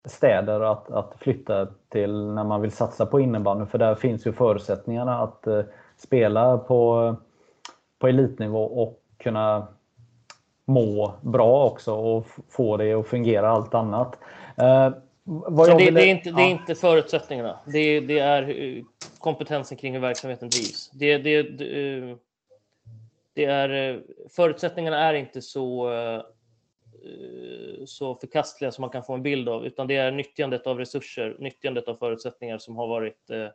städer att, att flytta till när man vill satsa på innebandy. För där finns ju förutsättningarna att eh, spela på, på elitnivå och kunna må bra också och få det att fungera allt annat. Uh, det, ville, det, är inte, det är inte förutsättningarna. Det, det, är kompetensen kring hur verksamheten drivs. Det, det, det, det är, förutsättningarna är inte så Eh, så förkastliga som man kan få en bild av, utan det är nyttjandet av resurser, nyttjandet av förutsättningar som har varit eh,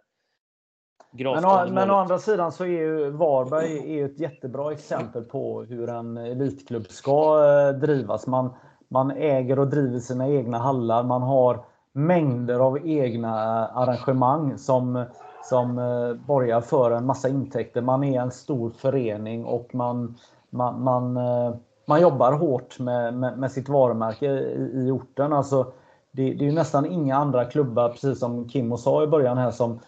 men, å, men å andra sidan så är ju Varberg är ett jättebra exempel på hur en elitklubb ska eh, drivas. Man, man äger och driver sina egna hallar. Man har mängder av egna eh, arrangemang som, som eh, borgar för en massa intäkter. Man är en stor förening och man, man, man eh, man jobbar hårt med, med, med sitt varumärke i, i orten. Alltså, det, det, är nästan inga andra klubbar, precis som Kimmo sa i början här, som,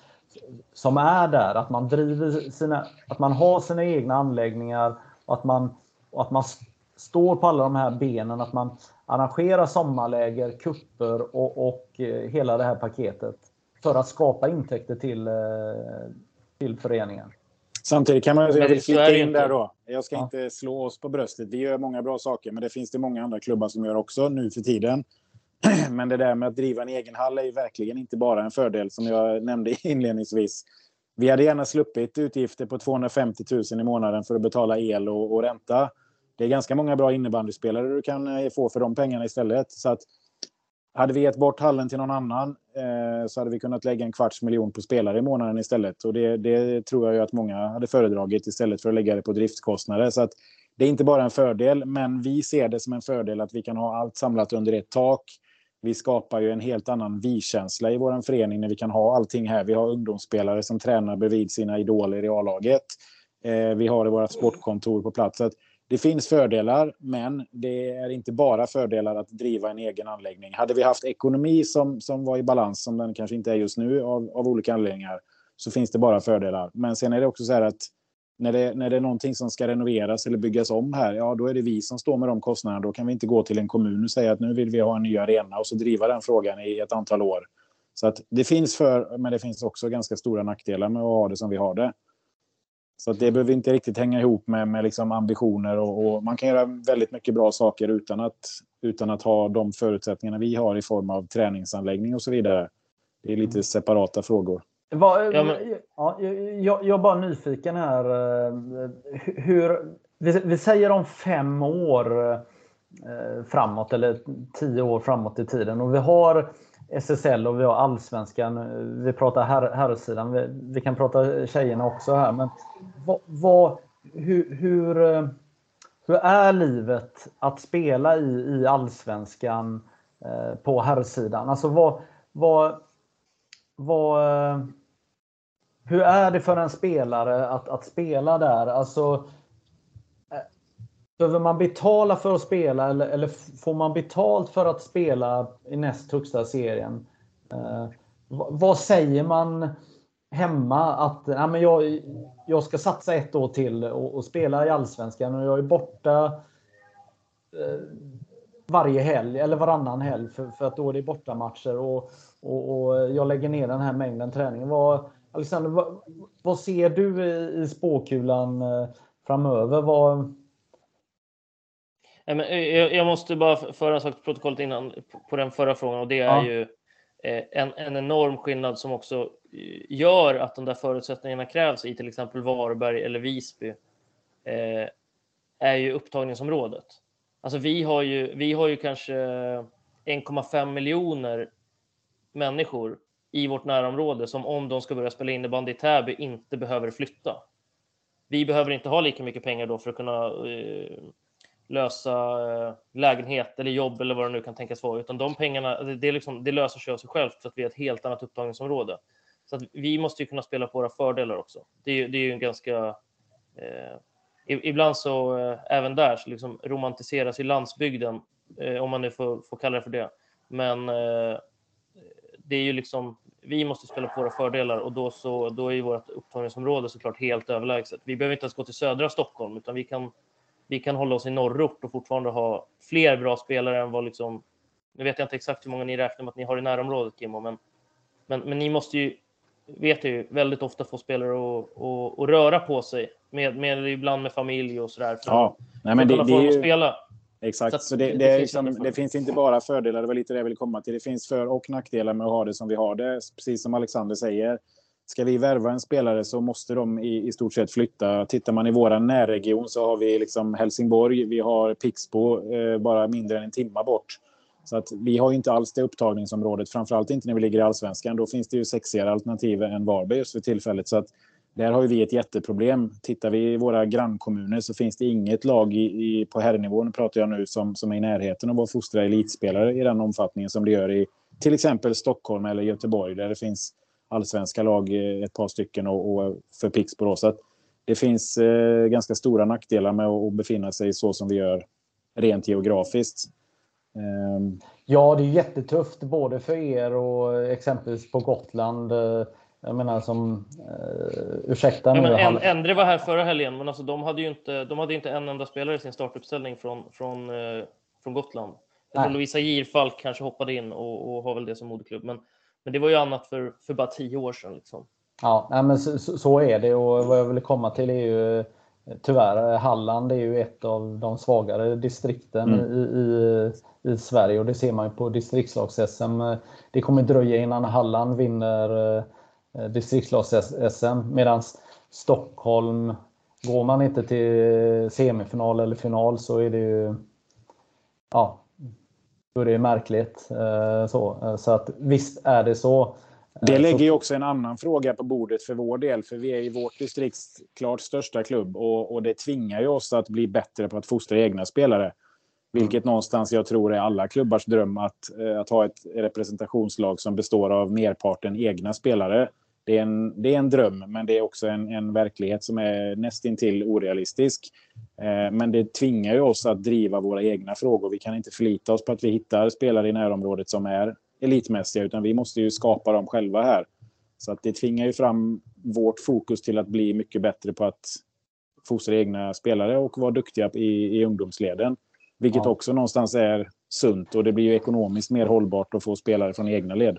som är där. Att man driver sina, att man har sina egna anläggningar och att man, och att man står på alla de här benen. Att man arrangerar sommarläger, kupper och, och eh, hela det här paketet för att skapa intäkter till, eh, till föreningen. Samtidigt kan man, jag vill flika in där då. Jag ska ja. inte slå oss på bröstet. Vi gör många bra saker, men det finns det många andra klubbar som gör också nu för tiden. Men det där med att driva en egen hall är ju verkligen inte bara en fördel som jag nämnde inledningsvis. Vi hade gärna sluppit utgifter på 250 000 i månaden för att betala el och, och ränta. Det är ganska många bra innebandyspelare du kan eh, få för de pengarna istället. Så att hade vi gett bort hallen till någon annan eh, så hade vi kunnat lägga en kvarts miljon på spelare i månaden istället. Och det, det tror jag ju att många hade föredragit istället för att lägga det på driftskostnader. Så att det är inte bara en fördel, men vi ser det som en fördel att vi kan ha allt samlat under ett tak. Vi skapar ju en helt annan vi-känsla i vår förening när vi kan ha allting här. Vi har ungdomsspelare som tränar bredvid sina idoler i A-laget. Eh, vi har vårt sportkontor på plats. Så det finns fördelar, men det är inte bara fördelar att driva en egen anläggning. Hade vi haft ekonomi som, som var i balans, som den kanske inte är just nu av, av olika anledningar, så finns det bara fördelar. Men sen är det också så här att när det, när det är någonting som ska renoveras eller byggas om här, ja då är det vi som står med de kostnaderna. Då kan vi inte gå till en kommun och säga att nu vill vi ha en ny arena och så driva den frågan i ett antal år. Så att det finns för, men det finns också ganska stora nackdelar med att ha det som vi har det. Så det behöver inte riktigt hänga ihop med, med liksom ambitioner och, och, man kan göra väldigt mycket bra saker utan att, utan att ha de förutsättningarna vi har i form av träningsanläggning och så vidare. Det är lite mm. separata frågor. Var, ja, men... ja, jag, jag är bara nyfiken här. Eh, hur, vi, vi säger om fem år eh, framåt eller tio år framåt i tiden och vi har SSL och vi har allsvenskan. Vi pratar här, herrsidan. Vi, vi, kan prata tjejerna också här. Men vad, vad, hur, hur, hur, är livet att spela i, i allsvenskan eh, på herrsidan? Alltså vad, vad, vad, hur är det för en spelare att, att spela där? Alltså, Behöver man betala för att spela eller, eller får man betalt för att spela i näst högsta serien? Eh, vad säger man hemma att nej, men jag, jag ska satsa ett år till och, och spela i Allsvenskan och jag är borta eh, varje helg eller varannan helg för, för att då är det bortamatcher och, och, och jag lägger ner den här mängden träning. Vad, Alexander, vad, vad ser du i, i spåkulan eh, framöver? Vad, jag måste bara föra en sak till protokollet innan på den förra frågan och det är ja. ju eh, en, en enorm skillnad som också eh, gör att de där förutsättningarna krävs i till exempel Varberg eller Visby är ju upptagningsområdet. Alltså vi har ju, vi har ju kanske 1,5 miljoner människor i vårt närområde som om de ska börja spela innebandy i Täby inte behöver flytta. Vi behöver inte ha lika mycket pengar då för att kunna lösa eh, lägenhet eller jobb eller vad det nu kan tänkas vara, utan de pengarna, det, är liksom, det löser sig av sig självt för att vi är ett helt annat upptagningsområde. Så att vi måste ju kunna spela på våra fördelar också. Det är, det är ju en ganska... Eh, ibland så, eh, även där, så liksom romantiseras ju landsbygden, eh, om man nu får, får kalla det för det. Men eh, det är ju liksom, vi måste spela på våra fördelar och då, så, då är ju vårt upptagningsområde såklart helt överlägset. Vi behöver inte ens gå till södra Stockholm, utan vi kan vi kan hålla oss i norrort och fortfarande ha fler bra spelare än vad liksom... Nu vet jag inte exakt hur många ni räknar med att ni har i närområdet, Kimmo, men, men, men ni måste ju, vet jag ju, väldigt ofta få spelare att, att, att röra på sig, med, med, ibland med familj och sådär. För ja, nej, men det, det är ju... spela. Exakt, så, så det, det, det, finns liksom, det, finns inte bara fördelar, det var lite det jag ville komma till. Det finns för och nackdelar med att ha det som vi har det, precis som Alexander säger ska vi värva en spelare så måste de i, i stort sett flytta. Tittar man i vår närregion så har vi liksom Helsingborg, vi har Pixbo eh, bara mindre än en timma bort. Så att vi har inte alls det upptagningsområdet, framförallt inte när vi ligger i allsvenskan. Då finns det ju sexigare alternativ än Varberg just för tillfället. Så att där har vi ett jätteproblem. Tittar vi i våra grannkommuner så finns det inget lag i, i, på herrnivån pratar jag nu, som, som är i närheten av att fostra elitspelare i den omfattningen som det gör i till exempel Stockholm eller Göteborg där det finns allsvenska lag, eh, ett par stycken, och, och för Pixbo. Så det finns eh, ganska stora nackdelar med att befinna sig så som vi gör rent geografiskt. Um... Ja, det är jättetufft både för er och exempelvis på Gotland. Eh, jag menar som, uh, ursäkta nu. Ja, Endre var här förra helgen, men alltså, de hade ju inte, de hade inte en enda spelare i sin startuppställning från, från, uh, från Gotland. Lovisa Girfalk kanske hoppade in och, och har väl det som moderklubb, men men det var ju annat för, för bara tio år sedan. Liksom. Ja, men så, så, är det och vad jag vill komma till är ju tyvärr Halland är ju ett av de svagare distrikten mm. i, i, i, Sverige och det ser man ju på distriktslags-SM. Det kommer dröja innan Halland vinner eh, distriktslags-SM medan Stockholm, går man inte till semifinal eller final så är det ju ja, då är det märkligt. Eh, så, eh, så att visst är det så. Det eh, lägger ju också en annan fråga på bordet för vår del, för vi är i vårt distrikts klart största klubb och, och det tvingar ju oss att bli bättre på att fostra egna spelare. Vilket någonstans jag tror är alla klubbars dröm att, att ha ett representationslag som består av merparten egna spelare. Det är en, det är en dröm, men det är också en, en verklighet som är nästintill orealistisk. Eh, men det tvingar ju oss att driva våra egna frågor. Vi kan inte förlita oss på att vi hittar spelare i närområdet som är elitmässiga, utan vi måste ju skapa dem själva här. Så att det tvingar ju fram vårt fokus till att bli mycket bättre på att fostra egna spelare och vara duktiga i, i ungdomsleden. Vilket ja. också någonstans är sunt och det blir ju ekonomiskt mer hållbart att få spelare från egna led.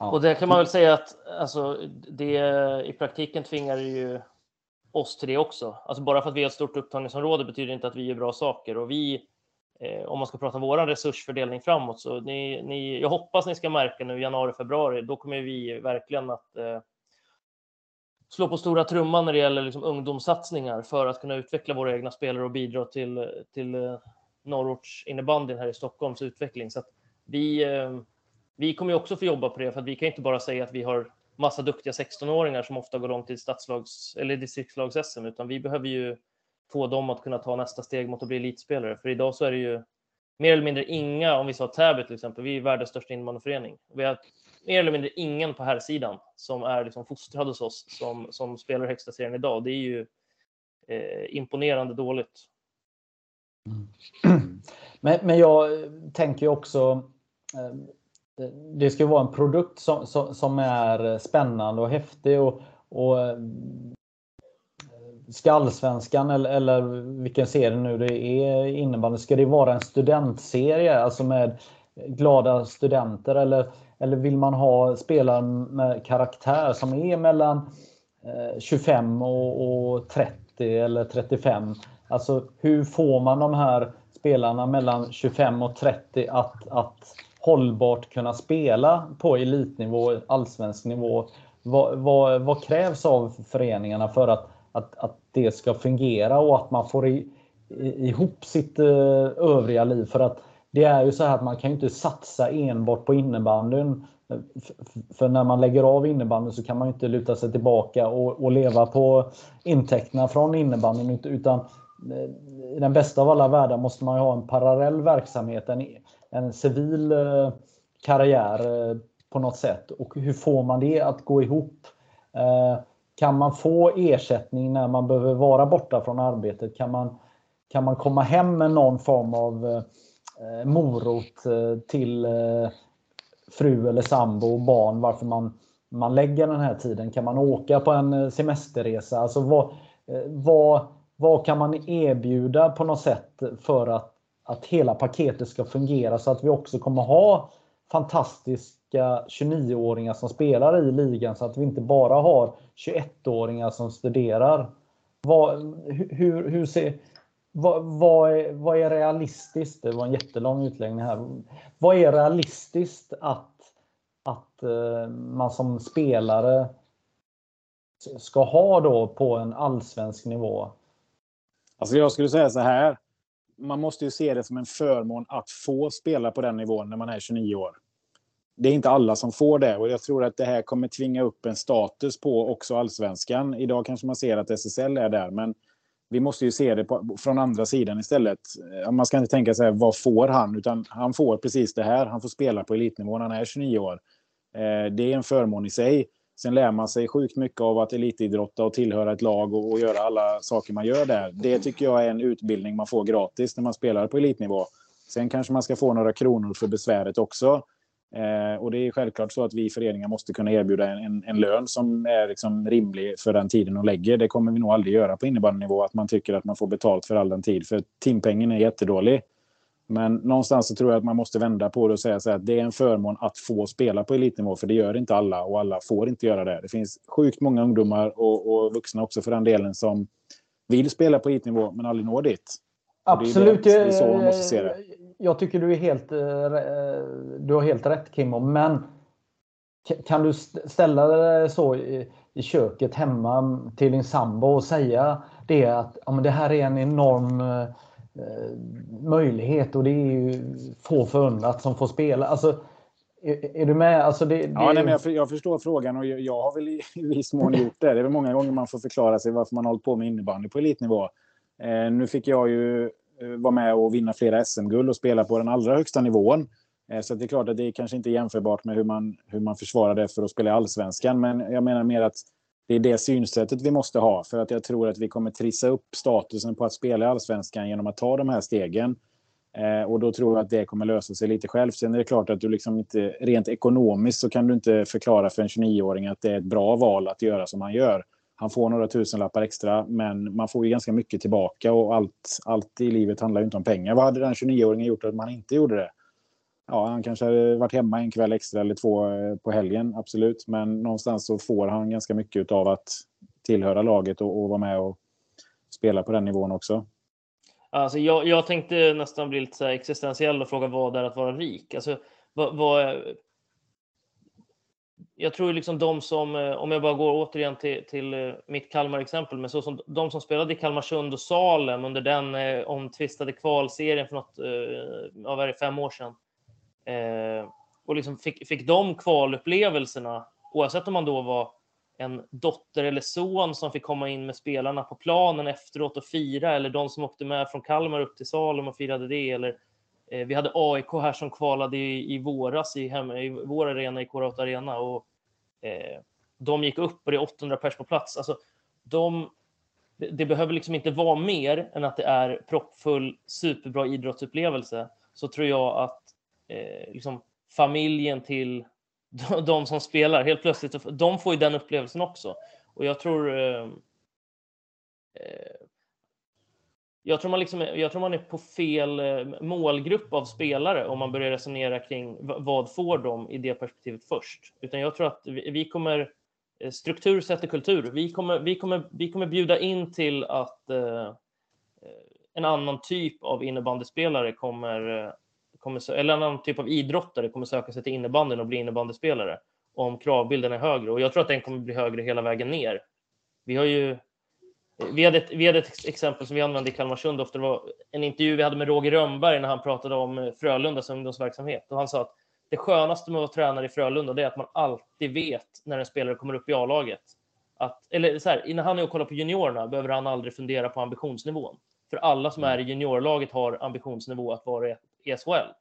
Ja. Och det kan man väl säga att alltså, det i praktiken tvingar ju oss till det också. Alltså bara för att vi har ett stort upptagningsområde betyder inte att vi gör bra saker och vi eh, om man ska prata om vår resursfördelning framåt så ni, ni, jag hoppas ni ska märka nu i januari, februari, då kommer vi verkligen att eh, slå på stora trumman när det gäller liksom ungdomssatsningar för att kunna utveckla våra egna spelare och bidra till, till eh, Norrorts innebandyn här i Stockholms utveckling. Så att vi, eh, vi kommer ju också få jobba på det, för att vi kan inte bara säga att vi har massa duktiga 16-åringar som ofta går långt i stadslags eller distriktslags-SM, utan vi behöver ju få dem att kunna ta nästa steg mot att bli elitspelare. För idag så är det ju mer eller mindre inga, om vi sa Täby till exempel, vi är världens största innebandyförening. Vi har mer eller mindre ingen på här sidan som är liksom fostrad hos oss som, som spelar högsta serien idag. Det är ju eh, imponerande dåligt. Mm. Men, men jag tänker ju också eh, det ska vara en produkt som, som, som, är spännande och häftig. Och, och eh, ska allsvenskan eller, eller vilken serie nu det är innebandy, ska det vara en studentserie alltså med glada studenter eller, eller vill man ha spelare med karaktär som är mellan eh, 25 och, och 30 eller 35? Alltså hur får man de här spelarna mellan 25 och 30 att, att hållbart kunna spela på elitnivå, allsvensk nivå. Vad, vad, vad, krävs av föreningarna för att, att, att det ska fungera och att man får i, i, ihop sitt eh, övriga liv? För att det är ju så här att man kan ju inte satsa enbart på innebandyn. För när man lägger av innebandyn så kan man inte luta sig tillbaka och, och leva på intäkterna från innebandyn. Utan eh, i den bästa av alla världar måste man ha en parallell verksamhet, en, en civil eh, karriär eh, på något sätt. Och hur får man det att gå ihop? Eh, kan man få ersättning när man behöver vara borta från arbetet? Kan man, kan man komma hem med någon form av morot till fru eller sambo och barn varför man, man lägger den här tiden? Kan man åka på en semesterresa? Alltså vad, vad, vad kan man erbjuda på något sätt för att att hela paketet ska fungera så att vi också kommer ha fantastiska 29-åringar som spelar i ligan så att vi inte bara har 21-åringar som studerar. Vad, hur, hur ser, vad, vad, är, vad är realistiskt? Det var en jättelång utläggning här. Vad är realistiskt att, att eh, man som spelare ska ha då på en allsvensk nivå? Alltså jag skulle säga så här man måste ju se det som en förmån att få spela på den nivån när man är 29 år. Det är inte alla som får det och jag tror att det här kommer tvinga upp en status på också allsvenskan. Idag kanske man ser att SSL är där, men vi måste ju se det på, från andra sidan istället. Man ska inte tänka sig vad får han, utan han får precis det här. Han får spela på elitnivå när han är 29 år. Eh, det är en förmån i sig. Sen lär man sig sjukt mycket av att elitidrotta och tillhöra ett lag och, och, göra alla saker man gör där. Det tycker jag är en utbildning man får gratis när man spelar på elitnivå. Sen kanske man ska få några kronor för besväret också. Eh, och det är självklart så att vi föreningar måste kunna erbjuda en, en, en lön som är liksom rimlig för den tiden de lägger. Det kommer vi nog aldrig göra på innebandynivå, att man tycker att man får betalt för all den tid. För timpengen är jättedålig. Men någonstans så tror jag att man måste vända på det och säga så att det är en förmån att få spela på elitnivå, för det gör inte alla och alla får inte göra det. Det finns sjukt många ungdomar och, och vuxna också för den delen som vill spela på elitnivå men aldrig når dit. Absolut. Det är, det är så man måste se det. Jag tycker du är helt, eh, du har helt rätt Kimmo, men kan du ställa dig så i, i köket hemma till din sambo och säga det att ja, men det här är en enorm eh, Eh, möjlighet och det är ju få förunnat som får spela. Alltså, är, är du med? Alltså det, det... Ja, nej, men jag, jag, förstår frågan och jag, jag har väl i viss mån gjort det. Det är väl många gånger man får förklara sig varför man hållit på med innebandy på elitnivå. Eh, nu fick jag ju vara med och vinna flera SM-guld och spela på den allra högsta nivån. Så det är klart att det är kanske inte är jämförbart med hur man, hur man försvarar det för att spela i allsvenskan. Men jag menar mer att det är det synsättet vi måste ha. För att jag tror att vi kommer trissa upp statusen på att spela i allsvenskan genom att ta de här stegen. Eh, och då tror jag att det kommer lösa sig lite själv. Sen är det klart att du liksom inte, rent ekonomiskt så kan du inte förklara för en 29-åring att det är ett bra val att göra som han gör. Han får några tusenlappar extra, men man får ju ganska mycket tillbaka och allt, allt i livet handlar ju inte om pengar. Vad hade den 29-åringen gjort om man inte gjorde det? Ja, han kanske hade varit hemma en kväll extra eller två eh, på helgen, absolut. Men någonstans så får han ganska mycket av att tillhöra laget och, och vara med och spela på den nivån också. Alltså jag, jag tänkte nästan bli lite så existentiell och fråga vad det är att vara rik. Alltså, vad, vad, jag tror liksom de som, eh, om jag bara går återigen till, till eh, mitt Kalmar-exempel, men så som de som spelade i Kalmarsund och Salem under den eh, omtvistade kvalserien för något, eh, vad är det, fem år sedan. Eh, och liksom fick, fick de kvalupplevelserna, oavsett om man då var en dotter eller son som fick komma in med spelarna på planen efteråt och fira, eller de som åkte med från Kalmar upp till Salem och firade det. Eller, eh, vi hade AIK här som kvalade i, i våras i, hem, i vår arena, i K-Rauta Arena. Och, eh, de gick upp och det är 800 pers på plats. Alltså, de, det behöver liksom inte vara mer än att det är proppfull, superbra idrottsupplevelse. Så tror jag att eh, liksom, familjen till de som spelar helt plötsligt, de får ju den upplevelsen också. Och jag tror eh, eh jag tror, man liksom, jag tror man är på fel eh, målgrupp av spelare om man börjar resonera kring vad får de i det perspektivet först. Utan jag tror att vi, vi kommer, eh, struktur sätter kultur. Vi kommer, vi kommer, vi kommer bjuda in till att eh, en annan typ av innebandyspelare kommer kommer, eller annan typ av idrottare kommer söka sig till innebandyn och bli innebandyspelare om kravbilden är högre. Och jag tror att den kommer bli högre hela vägen ner. Vi har ju vi hade, ett, vi hade ett exempel som vi använde i Kalmarsund ofta. Det var en intervju vi hade med Roger Rönnberg när han pratade om Frölundas ungdomsverksamhet. Och han sa att det skönaste med att vara tränare i Frölunda det är att man alltid vet när en spelare kommer upp i A-laget. Att, eller så här, när han är och kollar på juniorerna behöver han aldrig fundera på ambitionsnivån. För alla som är i juniorlaget har ambitionsnivå att vara i SHL.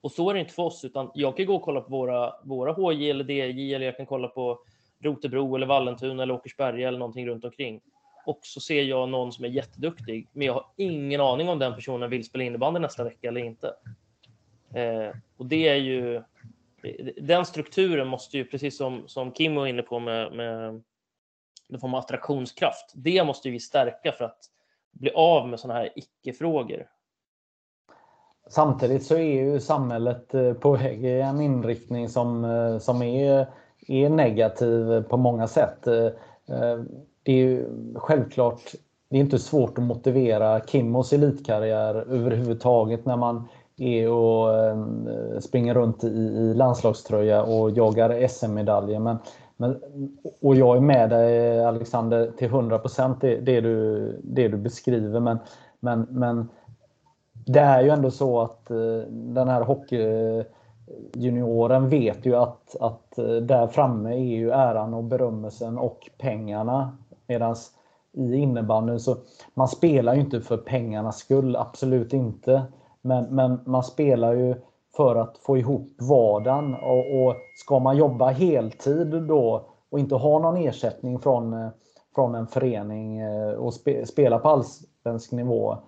Och så är det inte för oss, utan jag kan gå och kolla på våra, våra HJ eller DJ eller jag kan kolla på Rotebro eller Vallentuna eller Åkersberga eller någonting runt omkring. Och så ser jag någon som är jätteduktig, men jag har ingen aning om den personen vill spela innebandy nästa vecka eller inte. Eh, och det är ju den strukturen måste ju, precis som, som Kim var inne på med, med någon form av attraktionskraft, det måste vi stärka för att bli av med sådana här icke-frågor. Samtidigt så är ju samhället eh, på väg i en inriktning som, eh, som är, är negativ på många sätt. Eh, det är ju självklart det är inte svårt att motivera Kimmos elitkarriär överhuvudtaget när man är och springer runt i, landslagströja och jagar SM-medaljer. Men, men, och jag är med dig Alexander till 100 det, det, du, det du beskriver. Men, men, men det är ju ändå så att eh, den här hockeyjunioren eh, vet ju att, att eh, där framme är ju äran och berömmelsen och pengarna. Medan i innebandyn så man spelar ju inte för pengarnas skull, absolut inte. Men, men man spelar ju för att få ihop vardagen och, och ska man jobba heltid då och inte ha någon ersättning från, eh, från en förening och spe, spela på allsvensk nivå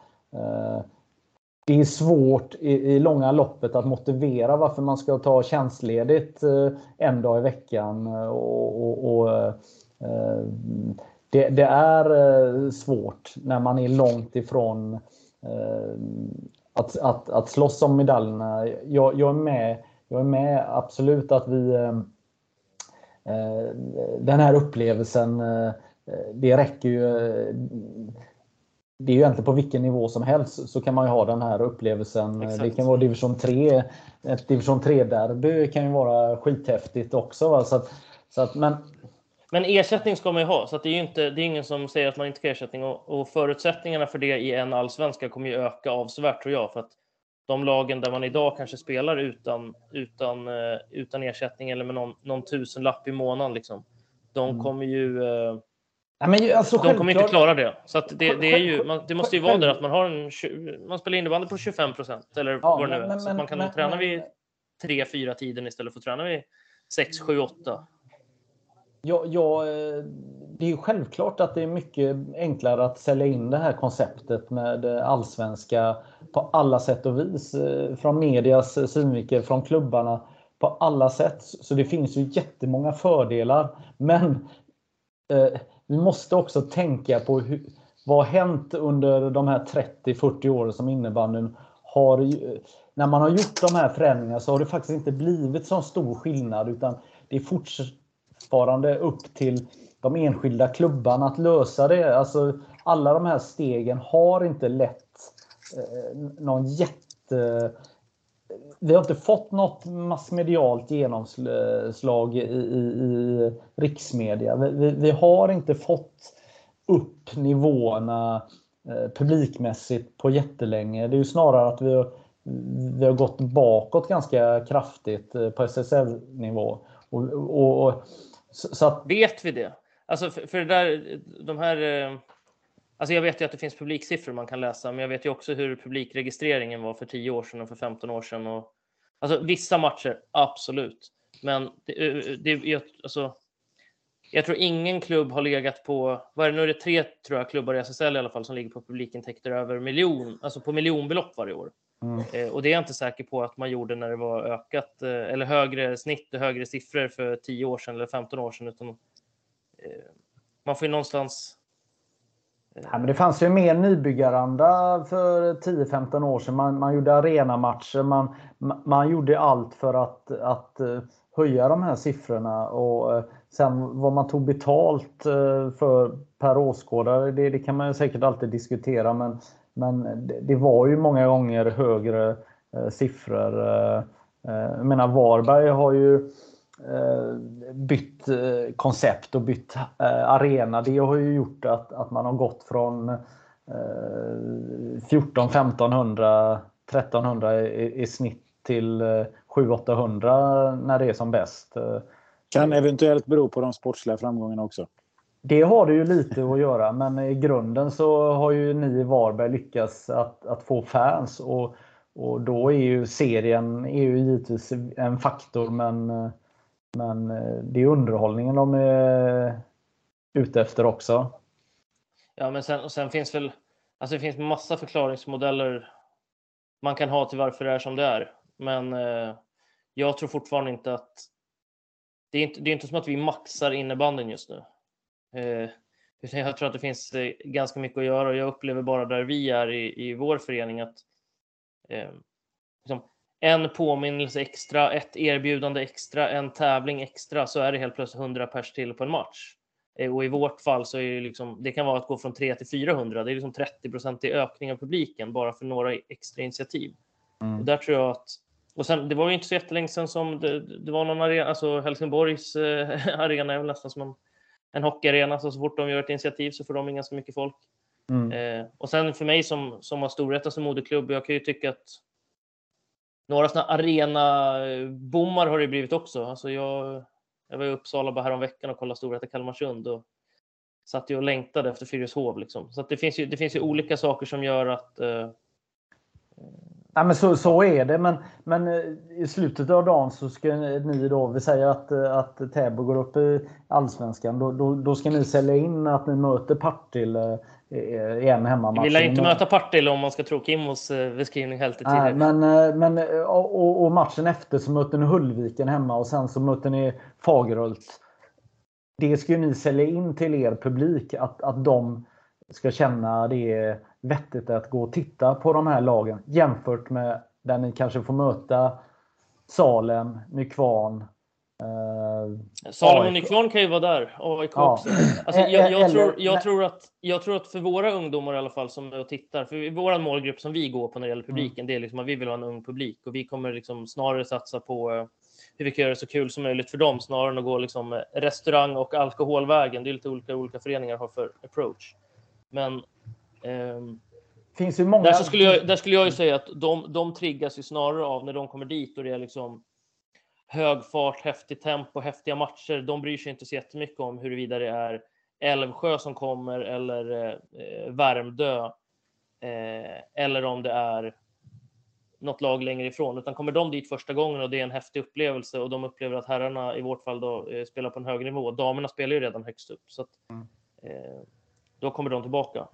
det är svårt i, i, långa loppet att motivera varför man ska ta tjänstledigt eh, en dag i veckan. Eh, och, och, och eh, eh det, det, är eh, svårt när man är långt ifrån att, att, att slåss om medaljerna. Jag, jag, är med, jag är med absolut att vi den här upplevelsen det räcker ju det är ju egentligen på vilken nivå som helst så kan man ju ha den här upplevelsen. Exakt. Det kan vara division 3. Ett division 3-derby kan ju vara skithäftigt också. Va? Så att, så att, men... men ersättning ska man ju ha, så det är inte, det är ingen som säger att man inte ska ha ersättning. Och, och förutsättningarna för det i en allsvenska kommer ju öka avsevärt tror jag. För att de lagen där man idag kanske spelar utan, utan, uh, utan ersättning eller med någon, någon tusenlapp i månaden, liksom, de mm. kommer ju uh, Ja, men alltså, de kommer inte klara det. Så det, det, är ju, man, det måste ju vara där att man har en, man spelar innebandy på 25 procent eller ja, vad det nu är. Så man kan men, träna vid tre, fyra tiden istället för att träna vid sex, sju, åtta. Ja, ja, eh, det är ju självklart att det är mycket enklare att sälja in det här konceptet med allsvenska på alla sätt och vis. Eh, från medias synvinkel, från klubbarna, på alla sätt. Så det finns ju jättemånga fördelar. Men eh, vi måste också tänka på hur, vad har hänt under de här 30-40 åren som innebandyn har när man har gjort de här förändringarna så har det faktiskt inte blivit så stor skillnad utan det är fortfarande upp till de enskilda klubbarna att lösa det. Alltså, alla de här stegen har inte lett eh, någon jätte... Vi har inte fått något massmedialt genomslag i, i, i riksmedia. Vi, vi, vi, har inte fått upp nivåerna eh, publikmässigt på jättelänge. Det är ju snarare att vi vi har gått bakåt ganska kraftigt eh, på SSL-nivå. Och, och, och, så att... Vet vi det? Alltså för, för det där, de här... Eh, alltså jag vet ju att det finns publiksiffror man kan läsa, men jag vet ju också hur publikregistreringen var för 10 år sedan och för 15 år sedan. Och, alltså vissa matcher, absolut. Men det, det, alltså, jag tror ingen klubb har legat på, vad är det nu, är det tre tror jag, klubbar i SSL i alla fall som ligger på publikintäkter över miljon, alltså på miljonbelopp varje år. Mm. Eh, och det är jag inte säker på att man gjorde när det var ökat eh, eller högre snitt och högre siffror för 10 år sedan eller 15 år sedan. Utan, eh, man får ju någonstans Nej, men det fanns ju mer nybyggaranda för 10-15 år sedan. Man, man gjorde arenamatcher, man, man gjorde allt för att, att eh, höja de här siffrorna. Och eh, sen vad man tog betalt eh, för per åskådare, det, det kan man säkert alltid diskutera. Men men det var ju många gånger högre eh, siffror. Eh, jag menar Varberg har ju bytt koncept och bytt arena. Det har ju gjort att, att man har gått från 14 1500 1300 i, i snitt till 700-800 när det är som bäst. Kan eventuellt bero på de sportsliga framgångarna också. Det har det ju lite att göra, men i grunden så har ju ni i Varberg lyckats att, att få fans och, och då är ju serien är ju givetvis en faktor, men, men eh, det är underhållningen de är ute efter också. Ja, men sen, och sen finns väl alltså det finns massa förklaringsmodeller man kan ha till varför det är som det är. Men eh, jag tror fortfarande inte att det är inte, det är inte som att vi maxar innebanden just nu. Eh, jag tror att det finns eh, ganska mycket att göra och jag upplever bara där vi är i, i vår förening att eh, liksom, en påminnelse extra, ett erbjudande extra, en tävling extra så är det helt plötsligt 100 pers till på en match. Eh, och i vårt fall så är det liksom, det kan vara att gå från 3 till 400. Det är liksom 30 procent i ökning av publiken bara för några extra initiativ. Mm. Och där tror jag att och sen, det var ju inte så jättelänge sedan som det, det var någon arena, alltså Helsingborgs eh, arena är väl nästan som en en hockeyarena, så, så fort de gör ett initiativ så får de in ganska mycket folk. Mm. Eh, och sen för mig som, som har Storvreta som moderklubb, jag kan ju tycka att några sådana arena-bommar har det blivit också. Alltså jag, jag var i Uppsala bara häromveckan och kollade Storvreta Kalmarsund och satt ju och längtade efter Fyrishov. Liksom. Så det, finns ju, det finns ju olika saker som gör att eh, Ja, men så, så är det, men, men eh, i slutet av dagen så ska ni då, vi säger att, att Täby går upp i Allsvenskan, då, då, då ska ni sälja in att ni möter Partille i en hemmamatch. Vi vill inte möta Partille om man ska tro Kimmos eh, beskrivning helt i Nej, men, men, och, och, matchen efter så möter ni Hullviken hemma och sen så möter ni Fagerhult. Det ska ni sälja in till er publik, att, att de ska känna det vettigt att gå och titta på de här lagen jämfört med där ni kanske får möta Salem, Nykvarn. Eh, Salem och Nykvarn kan ju vara där. AIK ja. också. Alltså, jag, jag, tror, jag, tror att, jag tror att för våra ungdomar i alla fall som och tittar, för vår målgrupp som vi går på när det gäller publiken, mm. det är liksom att vi vill ha en ung publik och vi kommer liksom snarare satsa på eh, hur vi kan göra det så kul som möjligt för dem snarare än att gå liksom restaurang och alkoholvägen. Det är lite olika olika föreningar har för approach. Men Um, finns ju många... Där, skulle jag, där skulle jag ju säga att de, de triggas ju snarare av när de kommer dit och det är liksom hög fart, häftigt tempo, häftiga matcher. De bryr sig inte så jättemycket om huruvida det är Älvsjö som kommer eller eh, Värmdö. Eh, eller om det är något lag längre ifrån, utan kommer de dit första gången och det är en häftig upplevelse och de upplever att herrarna i vårt fall då eh, spelar på en högre nivå. Damerna spelar ju redan högst upp så att, Mm. eh, då kommer de tillbaka.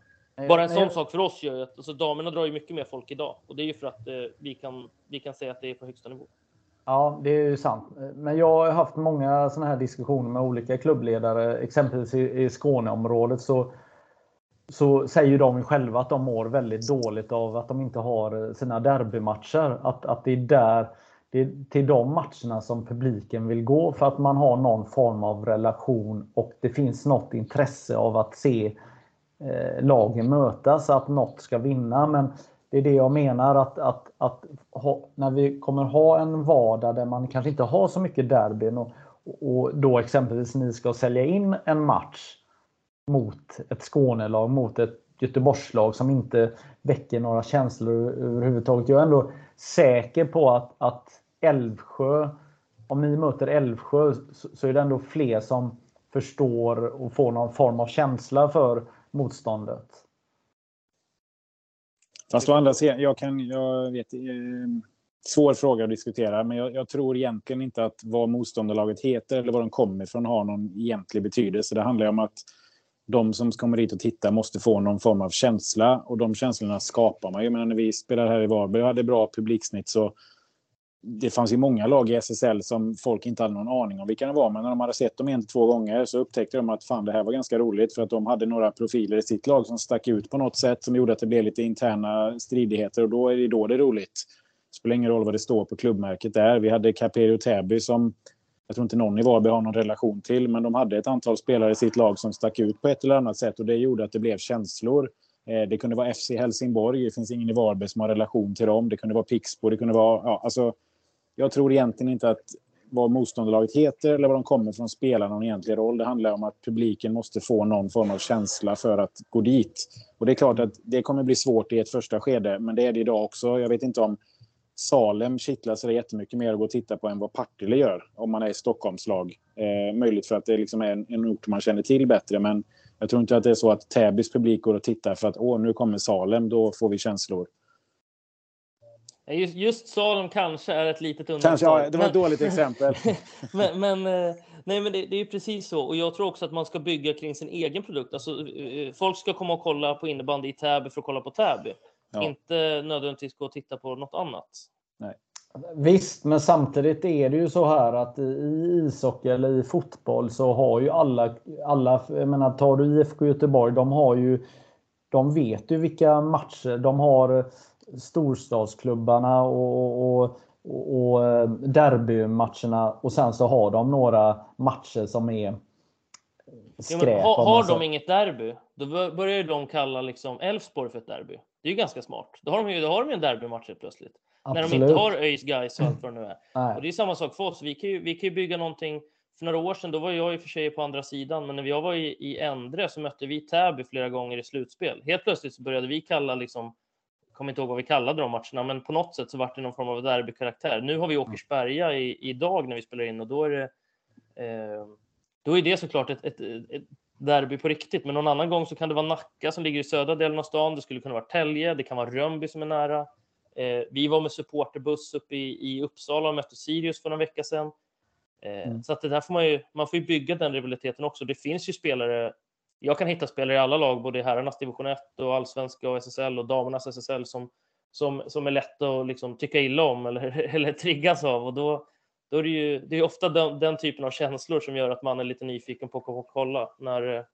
Bara en sån sak för oss gör ju att alltså, damerna drar ju mycket mer folk idag och det är ju för att eh, vi kan. Vi kan säga att det är på högsta nivå. Ja, det är ju sant. Men jag har haft många sådana här diskussioner med olika klubbledare, exempelvis i, i Skåneområdet. Så, så säger ju de själva att de mår väldigt dåligt av att de inte har sina derbymatcher. Att, att det är där, det är till de matcherna som publiken vill gå för att man har någon form av relation och det finns något intresse av att se eh, lagen mötas, att något ska vinna. Men det är det jag menar att, att, att ha, när vi kommer ha en vardag där man kanske inte har så mycket derbyn och, och då exempelvis ni ska sälja in en match mot ett Skånelag, mot ett Göteborgslag som inte väcker några känslor överhuvudtaget. Jag är ändå säker på att, att Älvsjö, om ni möter Älvsjö så, så är det ändå fler som förstår och får någon form av känsla för motståndet. Fast å andra sidan, jag kan, jag vet, eh, svår fråga att diskutera, men jag, jag tror egentligen inte att vad motståndarlaget heter eller var de kommer ifrån har någon egentlig betydelse. Det handlar ju om att de som kommer dit och tittar måste få någon form av känsla och de känslorna skapar man. Jag menar när vi spelade här i Varberg och hade bra publiksnitt så det fanns ju många lag i SSL som folk inte hade någon aning om vilka de var, men när de hade sett dem en till två gånger så upptäckte de att fan, det här var ganska roligt för att de hade några profiler i sitt lag som stack ut på något sätt som gjorde att det blev lite interna stridigheter och då är det då det är roligt. Det spelar ingen roll vad det står på klubbmärket där. Vi hade Caperio Täby som jag tror inte någon i Varberg har någon relation till, men de hade ett antal spelare i sitt lag som stack ut på ett eller annat sätt och det gjorde att det blev känslor. Eh, det kunde vara FC Helsingborg, det finns ingen i Varberg som har relation till dem. Det kunde vara Pixbo, det kunde vara... Ja, alltså, jag tror egentligen inte att vad motståndarlaget heter eller var de kommer från spelar någon egentlig roll. Det handlar om att publiken måste få någon form av känsla för att gå dit. Och det är klart att det kommer bli svårt i ett första skede, men det är det idag också. Jag vet inte om Salem kittlar sig jättemycket mer att gå och titta på än vad Partille gör om man är i Stockholmslag. Eh, möjligt för att det liksom är en, en ort man känner till bättre, men jag tror inte att det är så att Täbys publik går och tittar för att åh, nu kommer Salem, då får vi känslor. Just, just Salem kanske är ett litet undantag. Kanske, ja, det var ett Men- dåligt exempel. men men, eh, nej, men det, det är ju precis så. Och jag tror också att man ska bygga kring sin egen produkt. Alltså, eh, folk ska komma och kolla på innebandy i Täby för att kolla på Täby. Ja. Inte nödvändigtvis gå och titta på något annat. Visst, men samtidigt är det ju så här att i ishockey eller i fotboll så har ju alla, alla jag menar tar du IFK Göteborg, de har ju de vet ju vilka matcher de har storstadsklubbarna och, och, och, och eh, derbymatcherna och sen så har de några matcher som är Ja, skräp. om har så- de inget derby, då bör- börjar de kalla liksom Elfsborg för ett derby. Det är ju ganska smart. Då har de ju, då har de en derbymatch plötsligt. När de Absolut. inte har ÖIS, Gais och allt vad det nu är. Nej. Och det är samma sak för oss. Vi kan ju, vi kan ju bygga någonting. För några år sedan, då var jag i och för sig på andra sidan, men när jag var i, i Endre så mötte vi Täby flera gånger i slutspel. Helt plötsligt så började vi kalla liksom, kommer inte ihåg vad vi kallade de matcherna, men på något sätt så var det någon form av derbykaraktär. Nu har vi Åkersberga i, idag när vi spelar in och då är det, eh, då är det såklart ett, ett, ett derby på riktigt. Men någon annan gång så kan det vara Nacka som ligger i södra delen av stan. Det skulle kunna vara Tälje. Det kan vara Rönnby som är nära. Eh, vi var med supporterbuss uppe i, i Uppsala och mötte Sirius för några vecka sedan. Eh, Så att det där får man ju, man får ju bygga den rivaliteten också. Det finns ju spelare, jag kan hitta spelare i alla lag, både i herrarnas division 1 och allsvenska och SSL och damernas SSL som, som, som är lätt att liksom tycka illa om eller, eller triggas av. Och då, då är det ju det är ofta den, den typen av känslor som gör att man är lite nyfiken på att kolla när eh,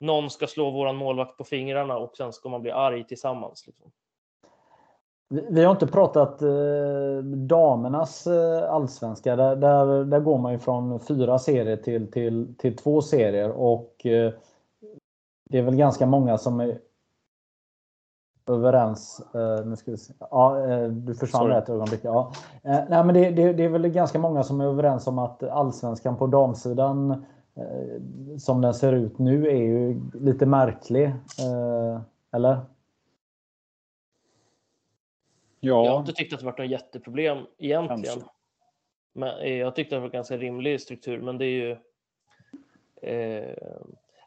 någon ska slå våran målvakt på fingrarna och sen ska man bli arg tillsammans. Liksom. Vi har inte pratat eh, damernas eh, allsvenska. Där, där, där går man ju från fyra serier till, till, till två serier. Och eh, det är väl ganska många som är överens. Eh, nu ska vi se. Ja, eh, du försvann Sorry. ett ögonblick. Ja. Eh, nej, men det, det, det är väl ganska många som är överens om att allsvenskan på damsidan som den ser ut nu är ju lite märklig. Eh, eller? Jag har Ja, inte tyckt att det varit något jätteproblem egentligen. Kanske. Men eh, jag tyckte att det var en ganska rimlig struktur, men det är ju... Eh,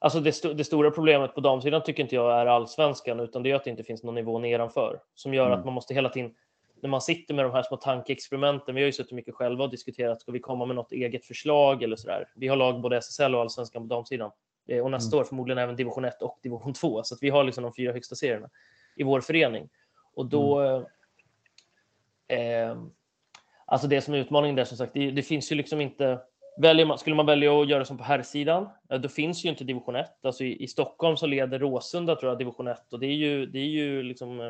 Alltså det, st det, stora problemet på damsidan tycker inte jag är allsvenskan, utan det är att det inte finns någon nivå nedanför som gör mm. att man måste hela tiden när man sitter med de här små tankeexperimenten. Vi har ju suttit mycket själva och diskuterat. Ska vi komma med något eget förslag eller så där? Vi har lag både SSL och allsvenskan på damsidan eh, och nästa mm. år förmodligen även division 1 och division 2. Så att vi har liksom de fyra högsta serierna i vår förening och då. Mm. Eh, alltså det som är utmaningen där som sagt, det, det finns ju liksom inte Väljer man, skulle man välja att göra som på herrsidan, då finns ju inte division 1. Alltså i, i, Stockholm så leder Råsunda tror jag division 1 och det är ju, det är ju liksom eh,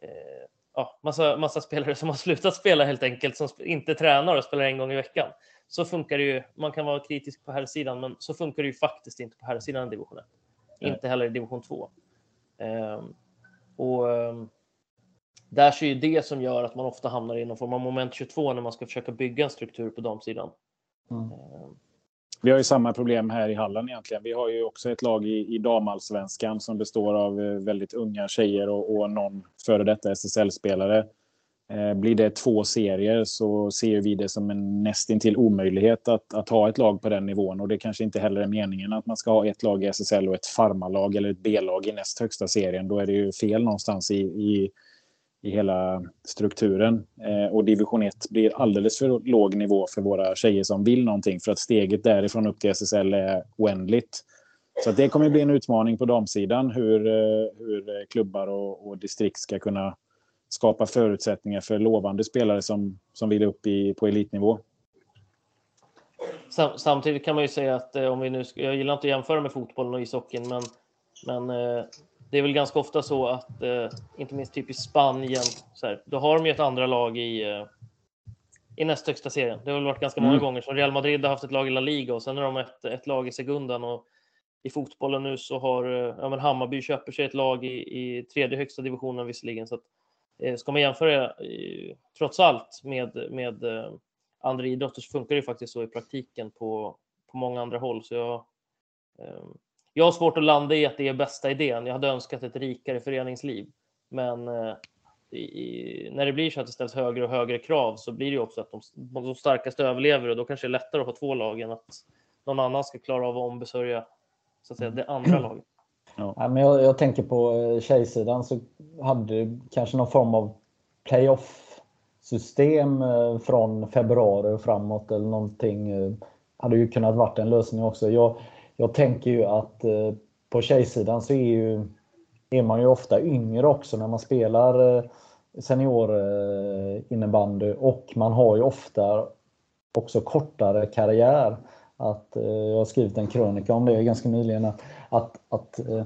eh, ja, massa, massa spelare som har slutat spela helt enkelt, som inte tränar och spelar en gång i veckan. Så funkar det ju. Man kan vara kritisk på herrsidan, men så funkar det ju faktiskt inte på herrsidan i division 1. Inte heller i division 2. Eh, och um, där så är det som gör att man ofta hamnar i någon form av moment 22 när man ska försöka bygga en struktur på damsidan. Mm. Ehm. Vi har ju samma problem här i Halland egentligen. Vi har ju också ett lag i, i damallsvenskan som består av eh, väldigt unga tjejer och, och någon före detta SSL-spelare. Eh, blir det två serier så ser vi det som en nästintill omöjlighet att, att ha ett lag på den nivån. Och det kanske inte heller är meningen att man ska ha ett lag i SSL och ett farmalag eller ett B-lag i näst högsta serien. Då är det ju fel någonstans i, i i hela strukturen. Eh, och division 1 blir alldeles för låg nivå för våra tjejer som vill någonting för att steget därifrån upp till SSL är oändligt. Så det kommer bli en utmaning på damsidan hur, eh, hur eh, klubbar och, och, distrikt ska kunna skapa förutsättningar för lovande spelare som, som vill upp i, på elitnivå. Samtidigt kan man ju säga att eh, om vi nu, jag gillar inte att jämföra med fotbollen och ishockeyn, men, men eh, det är väl ganska ofta så att, eh, inte minst typ i Spanien, så här, då har de ju ett andra lag i, eh, i näst högsta serien. Det har väl varit ganska många mm. gånger som Real Madrid har haft ett lag i La Liga och sen har de ett, ett lag i Segundan och i fotbollen nu så har eh, ja, men Hammarby köper sig ett lag i, i tredje högsta divisionen visserligen. Så att, eh, ska man jämföra eh, trots allt med, med eh, andra idrotter så funkar det faktiskt så i praktiken på, på många andra håll. Så jag, jag har svårt att landa i att det är bästa idén. Jag hade önskat ett rikare föreningsliv. Men eh, i, när det blir så att det ställs högre och högre krav så blir det ju också att de, de starkaste överlever och då kanske det är lättare att ha två lag än att någon annan ska klara av att ombesörja så att säga, det andra laget. Ja. ja men jag, jag, tänker på eh, tjejsidan så hade kanske någon form av playoff system eh, från februari och framåt eller någonting hade ju kunnat varit en lösning också. Jag, jag tänker ju att eh, på tjejsidan så är, ju, är man ju ofta yngre också när man spelar eh, eh och man har ju ofta också kortare karriär. Att, eh, jag har skrivit en krönika om det ganska nyligen. Att, att, att eh,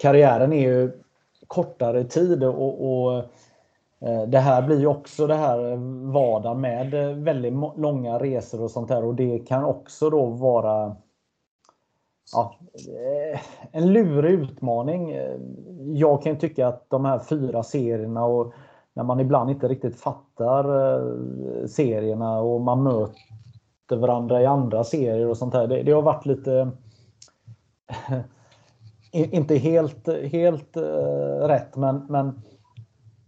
karriären är ju kortare tid och, och det här blir ju också det här vardagen med väldigt långa resor och sånt där och det kan också då vara ja, eh, en lurig utmaning. Eh, jag kan tycka att de här fyra serierna och när man ibland inte riktigt fattar eh, serierna och man möter varandra i andra serier och sånt här. Det, det har varit lite inte helt, helt rätt, men, men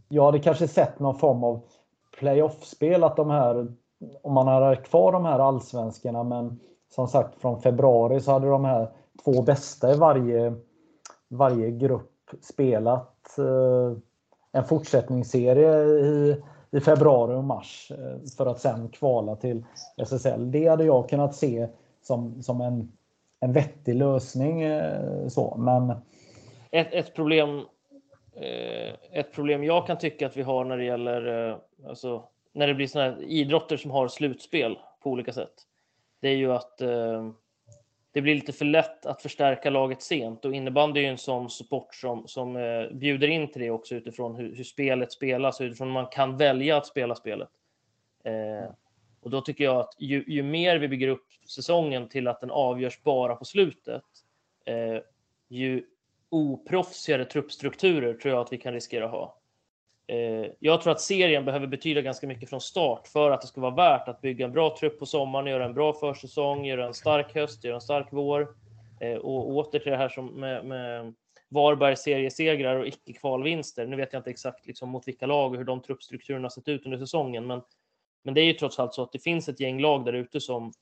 jag hade kanske sett någon form av playoff-spel att de här, om man hade kvar de här allsvenskarna, men som sagt från februari så hade de här två bästa i varje, varje grupp spelat eh, en fortsättningsserie i, i februari och mars eh, för att sen kvala till SSL. Det hade jag kunnat se som, som en, en vettig lösning. Eh, så. Men... Ett, ett, problem, eh, ett problem jag kan tycka att vi har när det gäller eh, alltså, när det blir såna idrotter som har slutspel på olika sätt det är ju att eh, det blir lite för lätt att förstärka laget sent och innebandy är ju en sån sport som, som eh, bjuder in till det också utifrån hur, hur spelet spelas och utifrån hur man kan välja att spela spelet. Eh, och då tycker jag att ju, ju, mer vi bygger upp säsongen till att den avgörs bara på slutet, eh, ju oproffsigare truppstrukturer tror jag att vi kan riskera att ha. Eh, jag tror att serien behöver betyda ganska mycket från start för att det ska vara värt att bygga en bra trupp på sommaren, göra en bra försäsong, göra en stark höst, göra en stark vår. Eh, och åter till det här som med, med Varbergs seriesegrar och icke-kvalvinster. Nu vet jag inte exakt liksom mot vilka lag och hur de truppstrukturerna sett ut under säsongen, men, men det är ju trots allt så att det finns ett gäng lag där ute som,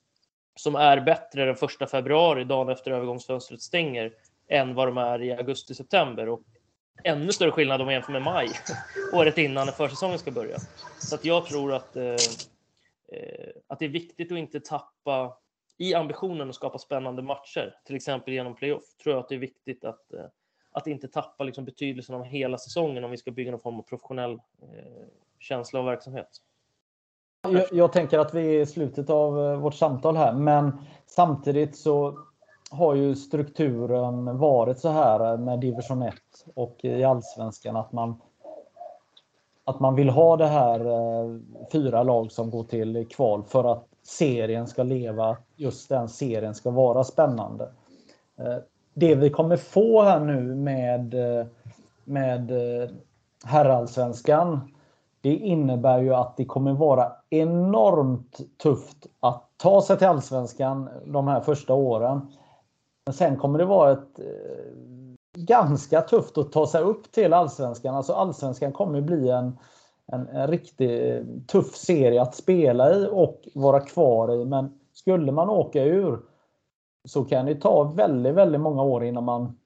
som är bättre den första februari, dagen efter övergångsfönstret stänger, än vad de är i augusti-september. Och ännu större skillnad om man jämför med maj, året innan när försäsongen ska börja. Så att jag tror att, eh, eh, att det är viktigt att inte tappa i ambitionen att skapa spännande matcher, till exempel genom playoff, tror jag att det är viktigt att, eh, att inte tappa liksom betydelsen av hela säsongen om vi ska bygga någon form av professionell eh, känsla och verksamhet. Jag, jag, tänker att vi är i slutet av eh, vårt samtal här, men samtidigt så har ju strukturen varit så här med division 1 och i allsvenskan att man att man vill ha det här eh, fyra lag som går till kval för att serien ska leva, just den serien ska vara spännande. Eh, det vi kommer få här nu med, eh, med herrallsvenskan, det innebär ju att det kommer vara enormt tufft att ta sig till allsvenskan de här första åren. Men sen kommer det vara ett eh, ganska tufft att ta sig upp till allsvenskan. Alltså allsvenskan kommer bli en, en, en riktigt eh, tuff serie att spela i och vara kvar i. Men skulle man åka ur så kan det ta väldigt, väldigt många år innan man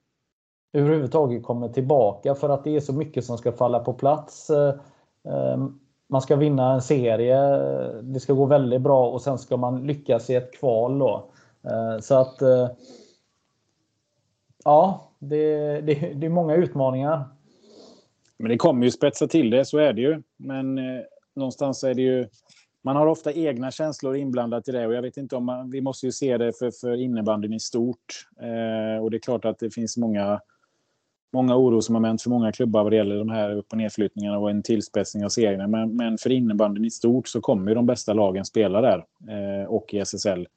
överhuvudtaget kommer tillbaka för att det är så mycket som ska falla på plats. Eh, man ska vinna en serie, det ska gå väldigt bra och sen ska man lyckas i ett kval. Då. Så att Ja, det, det, det är många utmaningar. Men det kommer ju spetsa till det, så är det ju. Men eh, någonstans är det ju... Man har ofta egna känslor inblandat i det och jag vet inte om man, vi måste ju se det för, för innebandyn i stort. Eh, och det är klart att det finns många, många orosmoment för många klubbar vad det gäller de här upp och nedflyttningarna och en tillspetsning av serierna. Men, men för innebandyn i stort så kommer ju de bästa lagen spela där eh, och i SSL.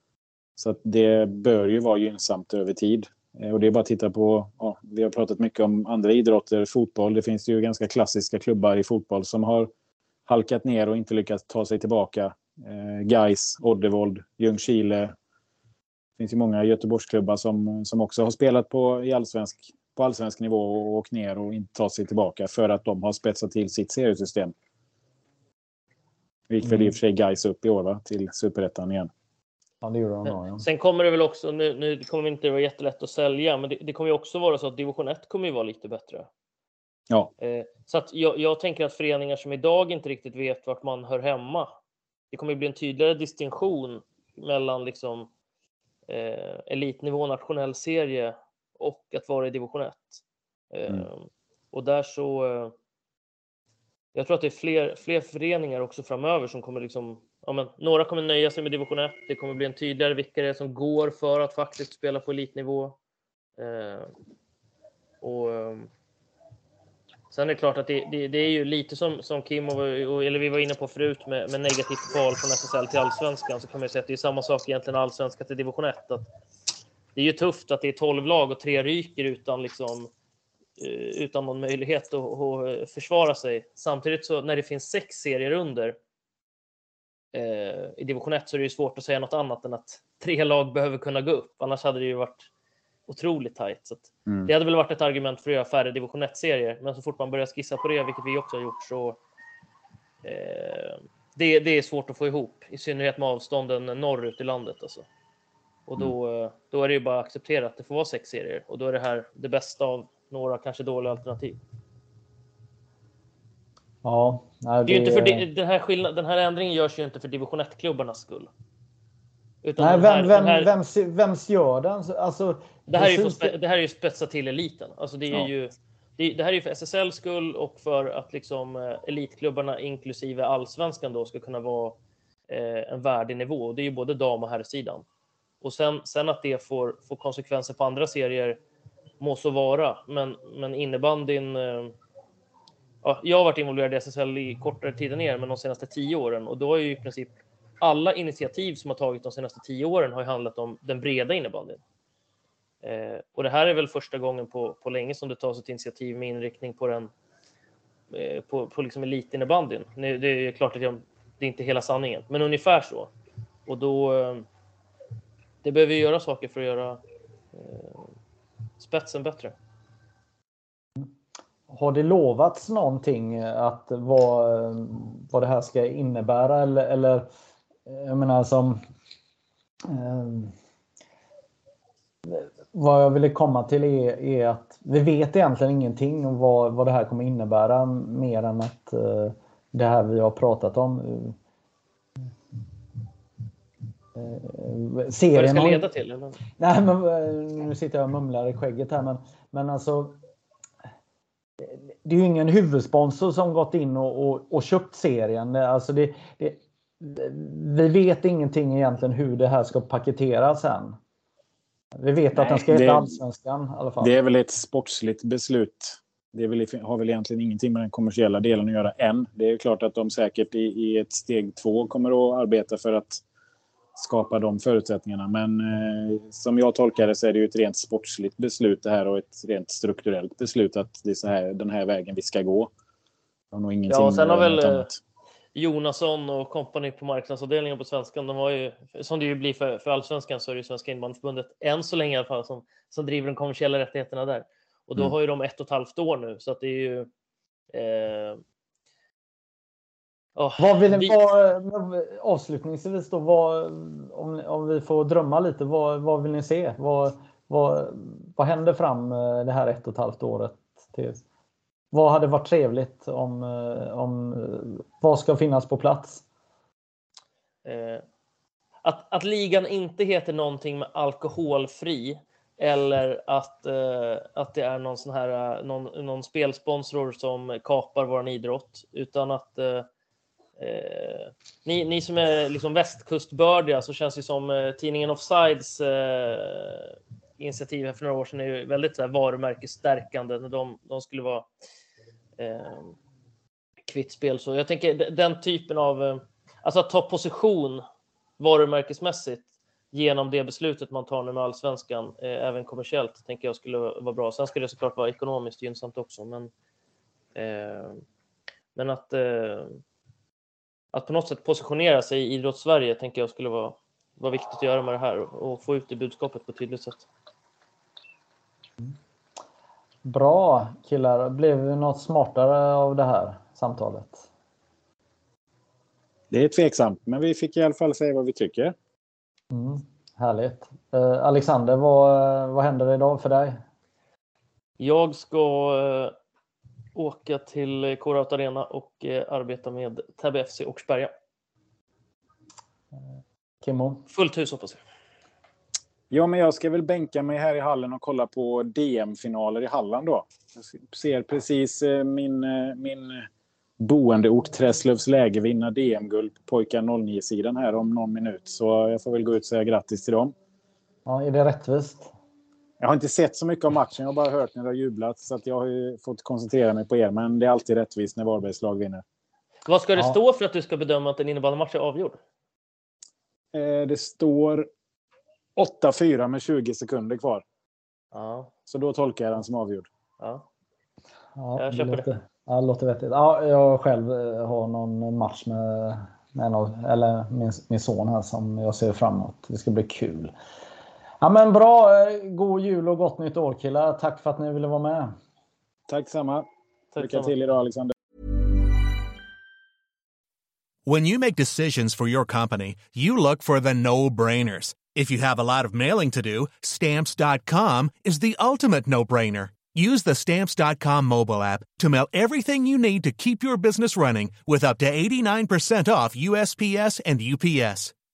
Så att det bör ju vara gynnsamt över tid. Eh, och det är bara att titta på, ja, vi har pratat mycket om andra idrotter, fotboll. Det finns ju ganska klassiska klubbar i fotboll som har halkat ner och inte lyckats ta sig tillbaka. Eh, Gais, Oddevold, Ljungskile. Det finns ju många Göteborgsklubbar som, som också har spelat på, i allsvensk, på allsvensk nivå och åkt ner och inte tagit sig tillbaka för att de har spetsat till sitt seriesystem. Det gick väl i och för sig Gais upp i år va? till superettan igen. Ja, det gjorde de bra, ja. Sen kommer det väl också, nu, nu kommer det inte vara jättelätt att sälja, men det, det kommer ju också vara så att division 1 kommer ju vara lite bättre. Ja. Eh, så att jag, jag, tänker att föreningar som idag inte riktigt vet vart man hör hemma, det kommer bli en tydligare distinktion mellan liksom eh, elitnivå, nationell serie och att vara i division 1. Eh, mm. Och där så eh, jag tror att det är fler, fler föreningar också framöver som kommer liksom ja, men, några kommer nöja sig med division 1. Det kommer bli en tydligare vilka det är som går för att faktiskt spela på elitnivå. Eh, och, ehm, sen är det klart att det, det, det är ju lite som, som Kim och, eller vi var inne på förut med, med negativt val från SSL till allsvenskan så kan man säga att det är samma sak egentligen allsvenskan till division 1. Att det är ju tufft att det är 12 lag och tre ryker utan liksom eh, utan någon möjlighet att, att försvara sig. Samtidigt så när det finns sex serier under eh, i division 1 så är det ju svårt att säga något annat än att tre lag behöver kunna gå upp. Annars hade det ju varit otroligt tajt. Så mm. Det hade väl varit ett argument för att göra färre division 1-serier. Men så fort man börjar skissa på det, vilket vi också har gjort, så eh, det, det är svårt att få ihop. I synnerhet med avstånden norrut i landet. Alltså. Och då, mm. då är det ju bara att acceptera att det får vara sex serier. Och då är det här det bästa av några kanske dåliga alternativ. Ja, nej, det... det är inte för den, här skillnad, den här ändringen görs ju inte för division 1-klubbarnas skull. Utan nej, vem, här, vem, här... vems, vems gör den? Alltså, det, här är ju för, det här är ju spetsa till eliten. Alltså det, är ja. ju, det, det, här är ju för SSLs skull och för att liksom eh, elitklubbarna inklusive allsvenskan då ska kunna vara eh, en värdig nivå. Och det är ju både dam och herrsidan. Och sen, sen att det får, får konsekvenser på andra serier må så vara. Men, men innebandyn eh, ja, jag har varit involverad i SSL i kortare tid än er, men de senaste tio åren och då är ju i princip alla initiativ som har tagit de senaste tio åren har ju handlat om den breda innebandyn. Eh, och det här är väl första gången på, på länge som det tas ett initiativ med inriktning på den eh, på, på liksom elitinnebandyn. Nu, det är klart att jag, det är inte hela sanningen, men ungefär så. Och då eh, det behöver göra saker för att göra eh, spetsen bättre. Har det lovats någonting att vad, vad det här ska innebära eller, eller jag menar som eh, vad jag ville komma till är, är, att vi vet egentligen ingenting om vad, vad det här kommer innebära mer än att eh, det här vi har pratat om. Eh, serien vad det ska leda till? Eller? Nej, men, eh, nu sitter jag och mumlar i skägget här, men, men alltså. Det är ju ingen huvudsponsor som gått in och, och, och köpt serien. Alltså det, det, vi vet ingenting egentligen hur det här ska paketeras sen. Vi vet Nej, att den ska heta Allsvenskan i alla fall. Det är väl ett sportsligt beslut. Det väl, har väl egentligen ingenting med den kommersiella delen att göra än. Det är klart att de säkert i, i ett steg två kommer att arbeta för att skapa de förutsättningarna. Men eh, som jag tolkar det så är det ju ett rent sportsligt beslut det här och ett rent strukturellt beslut att det är så här, den här vägen vi ska gå. Ja, och sen har väl annat. Jonasson och kompani på marknadsavdelningen på Svenskan, de har ju, som det ju blir för, för allsvenskan, så är det ju Svenska innebandyförbundet, än så länge i alla fall, som, som driver de kommersiella rättigheterna där. Och då mm. har ju de ett och ett halvt år nu, så att det är ju... Eh, oh, vad vill vi... vad, avslutningsvis då, vad, om, om vi får drömma lite, vad, vad vill ni se? Vad, vad, vad händer fram eh, det här ett och ett halvt året? Till? Vad hade varit trevligt om, eh, om eh, vad ska finnas på plats? Eh, att, att ligan inte heter någonting med alkoholfri eller att, eh, att det är någon sån här någon, någon spelsponsor som kapar våran idrott utan att eh, Eh, ni, ni som är liksom västkustbördiga så känns det som eh, tidningen Offsides eh, initiativ här för några år sedan är ju väldigt så här, varumärkesstärkande. De, de skulle vara eh, kvitt spel. Så jag tänker den typen av, eh, alltså att ta position varumärkesmässigt genom det beslutet man tar nu med allsvenskan, eh, även kommersiellt, tänker jag skulle vara bra. Sen skulle det såklart vara ekonomiskt gynnsamt också, men, eh, men att, eh, att på något sätt positionera sig i idrotts-Sverige tänker jag skulle vara, vara viktigt att göra med det här och få ut det budskapet på ett tydligt sätt. Bra killar. Blev vi något smartare av det här samtalet? Det är tveksamt, men vi fick i alla fall säga vad vi tycker. Mm, härligt. Eh, Alexander, vad, vad händer idag för dig? Jag ska eh, åka till Kåraut Arena och eh, arbeta med Täby FC Åkersberga. Kimmo? Fullt hus hoppas jag. Ja, men jag ska väl bänka mig här i hallen och kolla på DM-finaler i Halland då. Jag ser precis eh, min, eh, min boendeort Träslövs läge vinna DM-guld på pojkar 09-sidan här om någon minut. Så jag får väl gå ut och säga grattis till dem. Ja, är det rättvist? Jag har inte sett så mycket av matchen. Jag har bara hört när det har jublat. Så att jag har fått koncentrera mig på er. Men det är alltid rättvist när Varbergs lag vinner. Vad ska det ja. stå för att du ska bedöma att en innebandymatch är avgjord? Eh, det står 8-4 med 20 sekunder kvar. Ja. Så då tolkar jag den som avgjord. Ja, ja jag köper det. Låter, ja, det låter vettigt. Ja, jag själv eh, har någon match med, med en av, eller min, min son här som jag ser framåt. Det ska bli kul. Ja, men bra. Eh, god jul och gott nytt år killar. Tack för att ni ville vara med. Tack samma. Tack Lycka till idag Alexander. When you make decisions for your company, you look for the no-brainers. If you have a lot of mailing to do, stamps.com is the ultimate no-brainer. Use the stamps.com mobile app to mail everything you need to keep your business running with up to 89% off USPS and UPS.